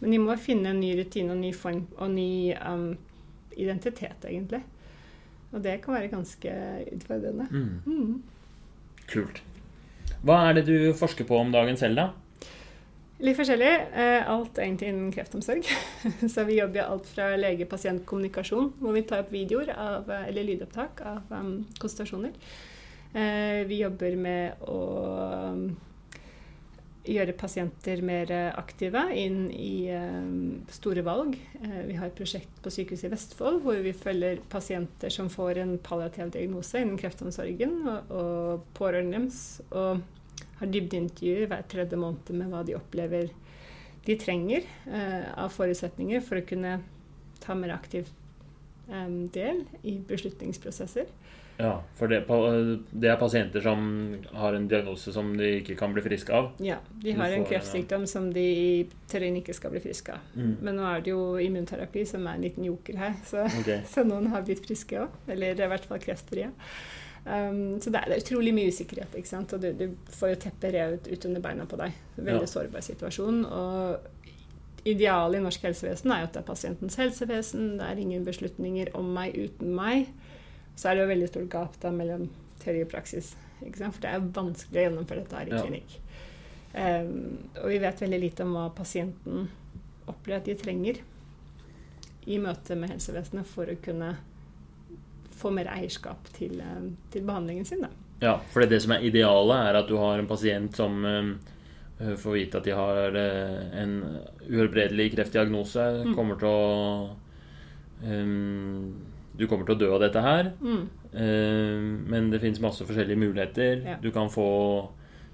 Men de må finne en ny rutine og ny form og ny um, identitet, egentlig. Og det kan være ganske utfordrende. mm. Mm. Kult. Hva er det du forsker på om dagen selv, da? Litt forskjellig. Eh, Alt egentlig innen kreftomsorg. [laughs] Så vi jobber alt fra lege-pasient-kommunikasjon, hvor vi tar opp videoer av, eller lydopptak av um, konsultasjoner. Eh, Vi jobber med å um, gjøre pasienter mer aktive inn i um, store valg. Eh, Vi har et prosjekt på sykehuset i Vestfold hvor vi følger pasienter som får en palliativ diagnose innen kreftomsorgen, og, pårørende deres. Har dybdeintervjuer hver tredje måned med hva de opplever de trenger eh, av forutsetninger for å kunne ta mer aktiv eh, del i beslutningsprosesser. Ja, For det, det er pasienter som har en diagnose som de ikke kan bli friske av? Ja, de har en kreftsykdom som de i teorien ikke skal bli friske av. Mm. Men nå er det jo immunterapi som er en liten joker her, så, okay. [laughs] så noen har blitt friske òg. Eller i hvert fall kreftfrie. Um, så det er, det er utrolig mye usikkerhet, ikke sant? og du, du får jo teppet revet ut under beina på deg. Veldig Ja. sårbar situasjon. og Idealet i norsk helsevesen er jo at det er pasientens helsevesen, det er ingen beslutninger om meg uten meg. Så er det jo veldig stort gap da mellom teori og praksis. Ikke sant? For det er vanskelig å gjennomføre dette her i Ja. klinikk. Um, og vi vet veldig lite om hva pasienten opplever at de trenger i møte med helsevesenet for å kunne få mer eierskap til, eh, til behandlingen sin. Da. Ja, for det, det som er idealet, er at du har en pasient som eh, får vite at de har eh, en uhelbredelig kreftdiagnose. Mm. Kommer til å um, Du kommer til å dø av dette her. Mm. eh, men det fins masse forskjellige muligheter. Ja. Du kan få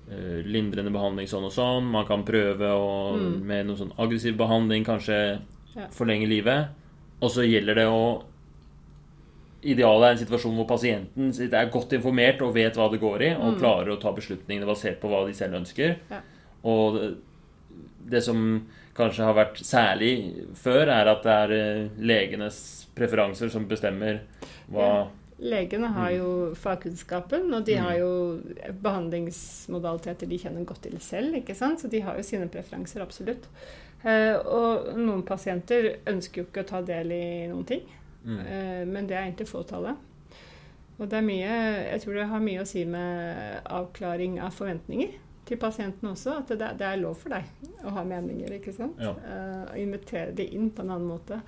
uh, lindrende behandling sånn og sånn. Man kan prøve å, Mm. med noe sånn aggressiv behandling kanskje Ja. forlenge livet. Og så gjelder det å Idealet er en situasjon hvor pasienten er godt informert og vet hva det går i, og Mm. klarer å ta beslutningene basert på hva de selv ønsker. Ja. Og det, det som kanskje har vært særlig før, er at det er eh, legenes preferanser som bestemmer hva Legene har Mm. jo fagkunnskapen, og de Mm. har jo behandlingsmodaliteter de kjenner godt til selv. ikke sant? Så de har jo sine preferanser, absolutt. Eh, og noen pasienter ønsker jo ikke å ta del i noen ting. Mm. Eh, Men det er egentlig fåtallet. Og det er mye, jeg tror det har mye å si med avklaring av forventninger til pasienten også. At det, det er lov for deg å ha meninger, ikke sant? Ja. Eh, Og invitere det inn på en annen måte.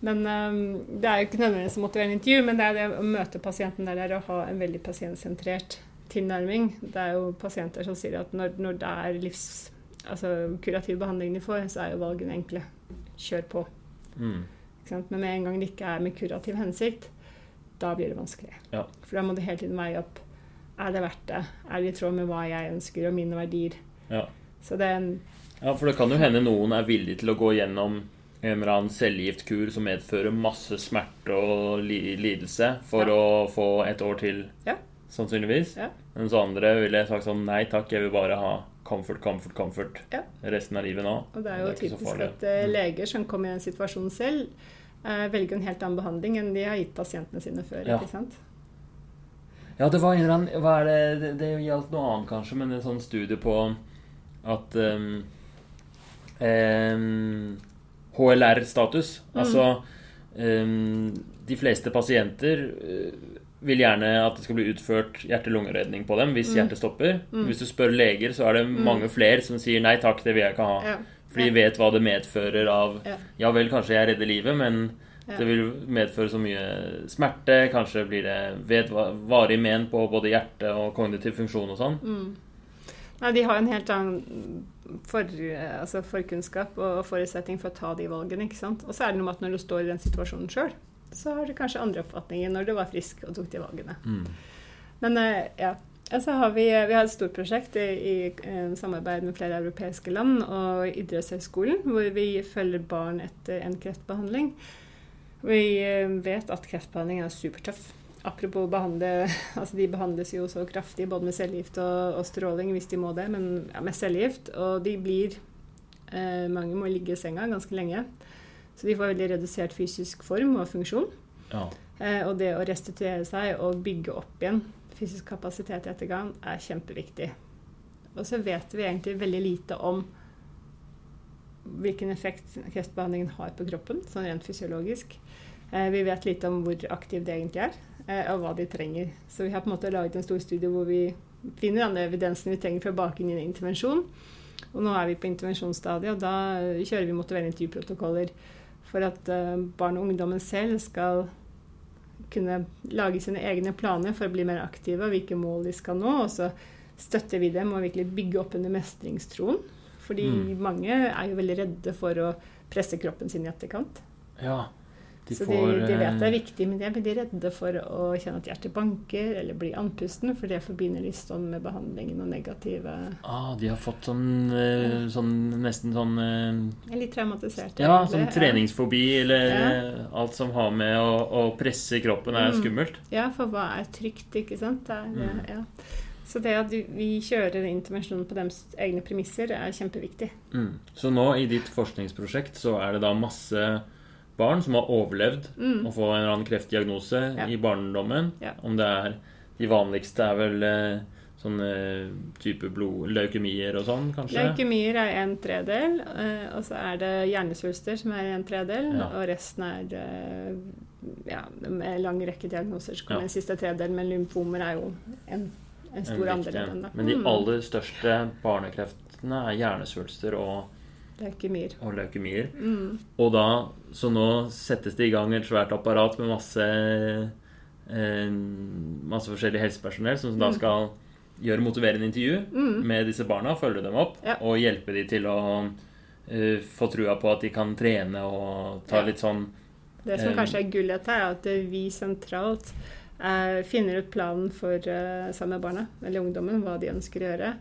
Men um, Det er jo ikke nødvendigvis å motivere en intervju, men det er det å møte pasienten der det er å ha en veldig pasientsentrert tilnærming. Det er jo pasienter som sier at når, når det er livs, altså kurativ behandling de får, så er jo valgene enkle. Kjør på. Mm. Men med en gang det ikke er med kurativ hensikt, da blir det vanskelig. Ja. For da må du hele tiden veie opp. Er det verdt det? Er det i tråd med hva jeg ønsker og mine verdier? Ja. Så det en Ja, for det kan jo hende noen er villig til å gå gjennom en eller annen cellegiftkur som medfører masse smerte og li lidelse for Ja. å få et år til, Ja. sannsynligvis. Ja. Mens andre ville sagt sånn nei takk, jeg vil bare ha comfort, comfort, comfort Ja. resten av livet nå. Og det er jo det er typisk at eh, Mm. leger som kommer i en situasjon selv, eh, velger en helt annen behandling enn de har gitt pasientene sine før. Ja. ikke sant? Ja, det var en eller annen Hva er det Det, det gjaldt noe annet, kanskje, men en sånn studie på at um, um, HLR-status. Mm. Altså um, De fleste pasienter eh, vil gjerne at det skal bli utført hjerte-lungeredning på dem hvis Mm. hjertet stopper. Mm. Hvis du spør leger, så er det Mm. mange flere som sier nei takk, det vil jeg ikke ha. Ja. For de vet hva det medfører av Ja. Vel, kanskje jeg redder livet, men det vil medføre så mye smerte. Kanskje blir det varig men på både hjerte og kognitiv funksjon og sånn. Mm. Nei, de har en helt annen for, altså forkunnskap og forutsetning for å ta de valgene. ikke sant? Og så er det noe med at når du står i den situasjonen sjøl, så har du kanskje andre oppfatninger når du var frisk og tok de valgene. Men eh, ja. Så har vi, vi har et stort prosjekt i, i eh, samarbeid med flere europeiske land og idrettshøyskolen, hvor vi følger barn etter en kreftbehandling. Vi eh, vet at kreftbehandling er supertøff. Apropos behandle [laughs] altså De behandles jo så kraftig både med cellegift og, og stråling hvis de må det, men ja, med cellegift. Og de blir eh, Mange må ligge i senga ganske lenge. Så de får veldig redusert fysisk form og funksjon. Ja. Eh, og det å restituere seg og bygge opp igjen fysisk kapasitet i ettergang er kjempeviktig. Og så vet vi egentlig veldig lite om hvilken effekt kreftbehandlingen har på kroppen, sånn rent fysiologisk. Eh, vi vet lite om hvor aktiv det egentlig er, eh, og hva de trenger. Så vi har på en måte laget en stor studie hvor vi finner den evidensen vi trenger for å bake inn i en intervensjon. Og nå er vi på intervensjonsstadiet, og da kjører vi motiverende intervjuprotokoller for at eh, barn og ungdommen selv skal kunne lage sine egne planer for å bli mer aktive og hvilke mål de skal nå. Og så støtter vi dem og virkelig bygge opp under mestringstroen. Fordi Mm. mange er jo veldig redde for å presse kroppen sin i etterkant. ja. De så får de, de vet det er eh, viktig, men de er redde for å kjenne at hjertet banker eller bli andpusten, for det forbinder de sånn med behandlingen og negative ah, De har fått sånn, eh, sånn nesten sånn eh, litt traumatisert. Ja, egentlig. sånn treningsfobi eller Ja. alt som har med å, å presse kroppen er Mm. skummelt. Ja, for hva er trygt, ikke sant? Det Mm. ja. Så det at vi kjører intervensjonen på deres egne premisser, er kjempeviktig. Mm. Så nå i ditt forskningsprosjekt så er det da masse barn som har overlevd Mm. å få en eller annen kreftdiagnose Ja. i barndommen. Ja. Om det er De vanligste er vel eh, sånn eh, type blod, leukemier og sånn, kanskje? Leukemier er en tredel, eh, og så er det hjernesvulster som er en tredel, Ja. og resten er eh, ja, med lang rekke diagnoser. Så kommer Ja. den siste tredelen, men lymfomer er jo en, en En stor andel den. Da. Men de Mm. aller største barnekreftene er hjernesvulster og, Leukemier. og leukemier. Mm. Og da, Så nå settes det i gang et svært apparat med masse eh, Masse forskjellig helsepersonell som da Mm. skal gjøre motiverende intervju Mm. med disse barna, følge dem opp Ja. og hjelpe dem til å eh, få trua på at de kan trene og ta Ja. litt sånn Det som Eh. kanskje er gullet her, er at vi sentralt eh, finner ut planen for eh, sammen med barna, eller ungdommen, hva de ønsker å gjøre.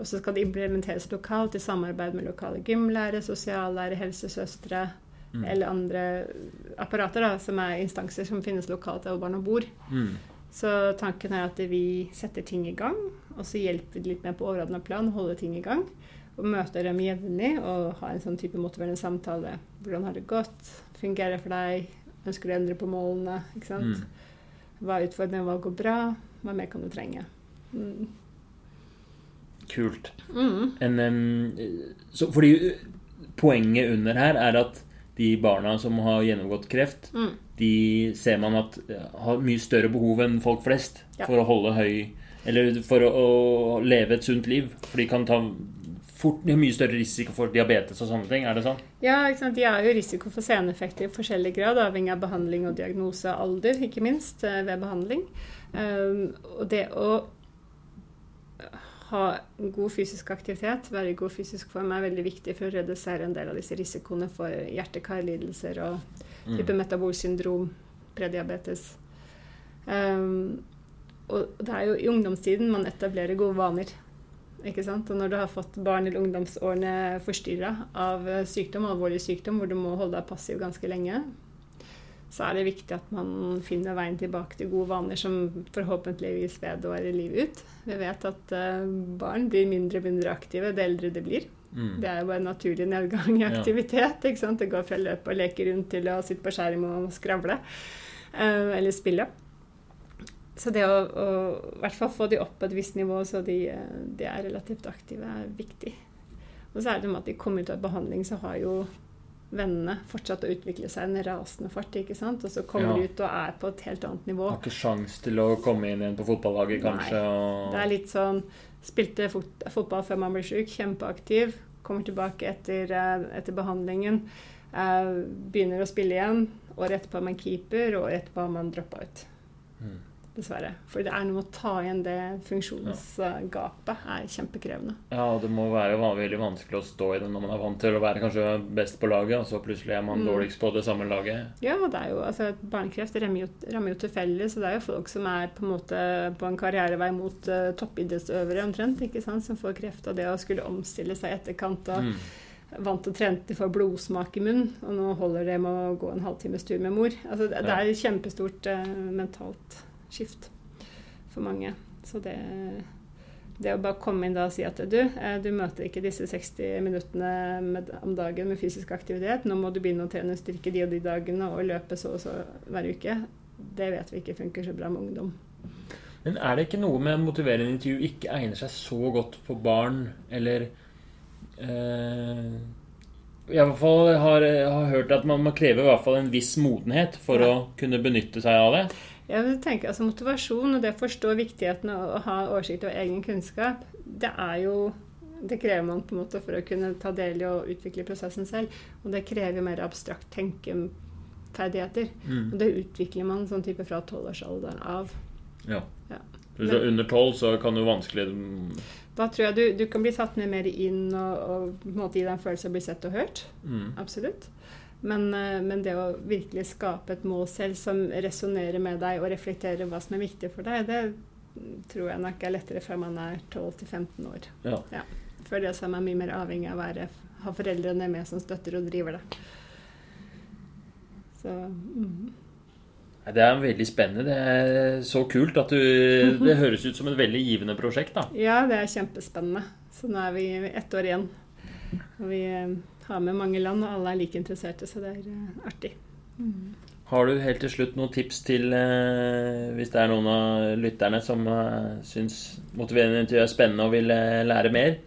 Og så skal det implementeres lokalt i samarbeid med lokale gymlærere, sosiallærere, helsesøstre mm, eller andre apparater da, som er instanser som finnes lokalt der hvor barna bor. mm, Så tanken er at vi setter ting i gang, og så hjelper vi litt mer på overordna plan, holde ting i gang. Og møter dem jevnlig og ha en sånn type motiverende samtale. Hvordan har det gått? Fungerer det for deg? Ønsker du å endre på målene? Ikke sant? mm. Hva er utfordringen? hva går bra? Hva mer kan du trenge? Mm. Kult. Mm. En, um, så, fordi poenget under her er at de barna som har gjennomgått kreft, Mm. de ser man at har mye større behov enn folk flest Ja. for å holde høy Eller for å, å leve et sunt liv. For de kan ta fort de har mye større risiko for diabetes og sånne ting. Er det sånn? Ja? De har jo risiko for seneffekter i forskjellig grad, avhengig av behandling og diagnose og alder, ikke minst, eh, ved behandling. Um, og det å ha god fysisk aktivitet, være i god fysisk form, er veldig viktig for å redusere en del av disse risikoene for hjerte-karlidelser og type metabolsyndrom, prediabetes. Um, og det er jo i ungdomstiden man etablerer gode vaner. Ikke sant? Og når du har fått barn eller ungdomsårene forstyrra av sykdom, alvorlig sykdom, hvor du må holde deg passiv ganske lenge, så er det viktig at man finner veien tilbake til gode vaner som forhåpentligvis vedvarer livet ut. Vi vet at eh, barn blir mindre og mindre aktive det eldre de blir. Mm. Det er jo bare en naturlig nedgang i Ja. aktivitet. ikke sant? Det går fra å løpe og leke rundt til å sitte på skjerm og skravle. eh, eller spille. Så det å, å i hvert fall få de opp på et visst nivå så de, eh, de er relativt aktive, er viktig. Og så er det med at de kommer ut av behandling, så har jo vennene fortsatt å utvikle seg i en rasende fart. ikke sant? Og så kommer Ja. de ut og er på et helt annet nivå. Har ikke sjans til å komme inn igjen på fotballaget, kanskje. Og... Det er litt sånn Spilte fot fotball før man blir syk, kjempeaktiv. Kommer tilbake etter, eh, etter behandlingen. eh, begynner å spille igjen. Året etterpå er man keeper, og året etterpå har man droppa ut. Mm. Dessverre. For det er noe med å ta igjen det funksjonsgapet. er kjempekrevende. Ja, og det må være veldig vanskelig å stå i det når man er vant til å være kanskje best på laget, og så plutselig er man Mm. dårligst på det samme laget. Ja, det er jo, altså, Barnekreft rammer jo, rammer jo tilfeldig, så det er jo folk som er på en måte på en karrierevei mot uh, toppidrettsøvere omtrent, ikke sant, som får kreft. av det å skulle omstille seg i etterkant og Mm. vant og trent til å få blodsmak i munnen, og nå holder det med å gå en halvtimes tur med mor. Altså, det, det er kjempestort eh, mentalt skift for mange. Så det, det å bare komme inn da og si at du, eh, du møter ikke disse 60 minuttene med, om dagen med fysisk aktivitet, nå må du begynne å trene styrke de og de dagene og løpe så og så hver uke, det vet vi ikke funker så bra med ungdom. Men er det ikke noe med motiverende intervju ikke egner seg så godt for barn, eller eh, Jeg i hvert fall har, har hørt at man må kreve i hvert fall en viss modenhet for Ja. å kunne benytte seg av det. Jeg vil tenke altså Motivasjon og det å forstå viktigheten av å ha oversikt over egen kunnskap, det er jo det krever man på en måte for å kunne ta del i og utvikle prosessen selv. Og det krever mer abstrakt tenkeferdigheter. Mm. Og det utvikler man sånn type fra tolvårsalderen av. Ja. Ja. Hvis du er under tolv, så kan du vanskelig Da tror jeg du, du kan bli tatt med mer inn og, og på en måte gi deg en følelse av å bli sett og hørt. mm. Absolutt. Men, eh, men det å virkelig skape et mål selv som resonnerer med deg og reflekterer hva som er viktig for deg, det tror jeg nok er lettere før man er 12-15 år. Ja. Før det så er man mye mer avhengig av å være, ha foreldrene med som støtter og driver det. Så mm. Det er veldig spennende. Det er så kult at du Det [laughs] høres ut som et veldig givende prosjekt, da. Ja, det er kjempespennende. Så nå er vi ett år igjen. Og vi eh, har med mange land, og alle er like interesserte, så det er eh, artig. Mm. Har du helt til slutt noen tips til eh, hvis det er noen av lytterne som eh, syns motiverende intervju er spennende og vil eh, lære mer?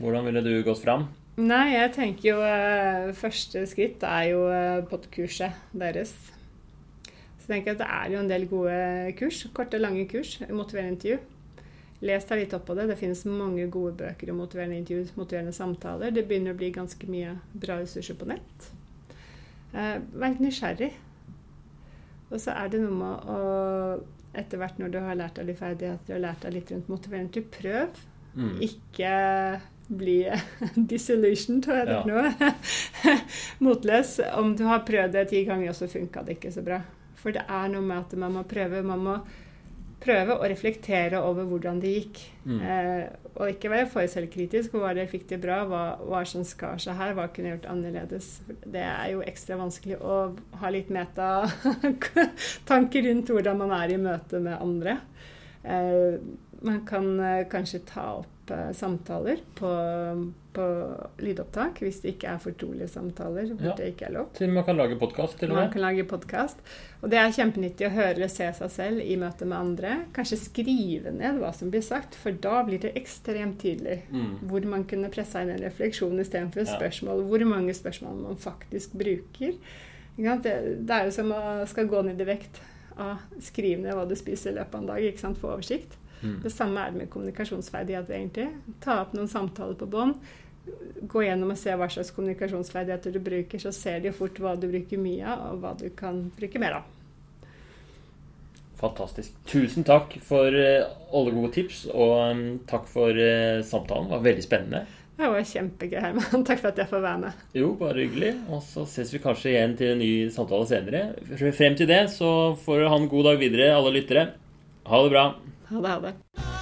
Hvordan ville du gått fram? Nei, jeg tenker jo eh, første skritt er jo eh, podkurset deres. Så tenker jeg at det er jo en del gode kurs, korte, lange kurs, motiverende intervju. Les deg litt opp på det. Det finnes mange gode bøker om motiverende intervju, motiverende samtaler. Det begynner å bli ganske mye bra ressurser på nett. Eh, vær nysgjerrig. Og så er det noe med å etter hvert når du har lært deg litt ferdigheter og lært deg litt rundt motiverende til prøv. Mm. Ikke bli [laughs] disillusioned, heter Ja. det nå? [laughs] Motløs. Om du har prøvd det ti ganger, og så funka det ikke så bra. For det er noe med at man må prøve. Man må prøve å reflektere over hvordan det gikk. Mm. Eh, og ikke være for selvkritisk. Hva var det fikk det bra? Hva hva som skar seg her? Hva kunne jeg gjort annerledes? Det er jo ekstra vanskelig å ha litt meta-tanker rundt hvordan man er i møte med andre. Eh, man kan eh, kanskje ta opp opp samtaler på, på lydopptak hvis det ikke er fortrolige samtaler. hvor Ja. det ikke er lov. Til man kan lage podkast, Man kan lage podkast. Og det er kjempenyttig å høre eller se seg selv i møte med andre. Kanskje skrive ned hva som blir sagt, for da blir det ekstremt tydelig. Mm. Hvor man kunne pressa inn en refleksjon istedenfor et Ja. spørsmål. Hvor mange spørsmål man faktisk bruker. Det, det er jo som å skal gå ned i vekt. Ah, skriv ned hva du spiser i løpet av en dag. ikke sant? Få oversikt. Mm. Det samme er det med kommunikasjonsferdigheter, egentlig. Ta opp noen samtaler på bånd. Gå gjennom og se hva slags kommunikasjonsferdigheter du bruker, så ser de fort hva du bruker mye av, og hva du kan bruke mer av. Fantastisk. Tusen takk for eh, alle gode tips, og mm, takk for eh, samtalen. Det var veldig spennende. Det var kjempegøy, Herman. [laughs] Takk for at jeg får være med. Jo, bare hyggelig. Og så ses vi kanskje igjen til en ny samtale senere. Frem til det så får du ha en god dag videre, alle lyttere. Ha det bra. 好吧，好吧。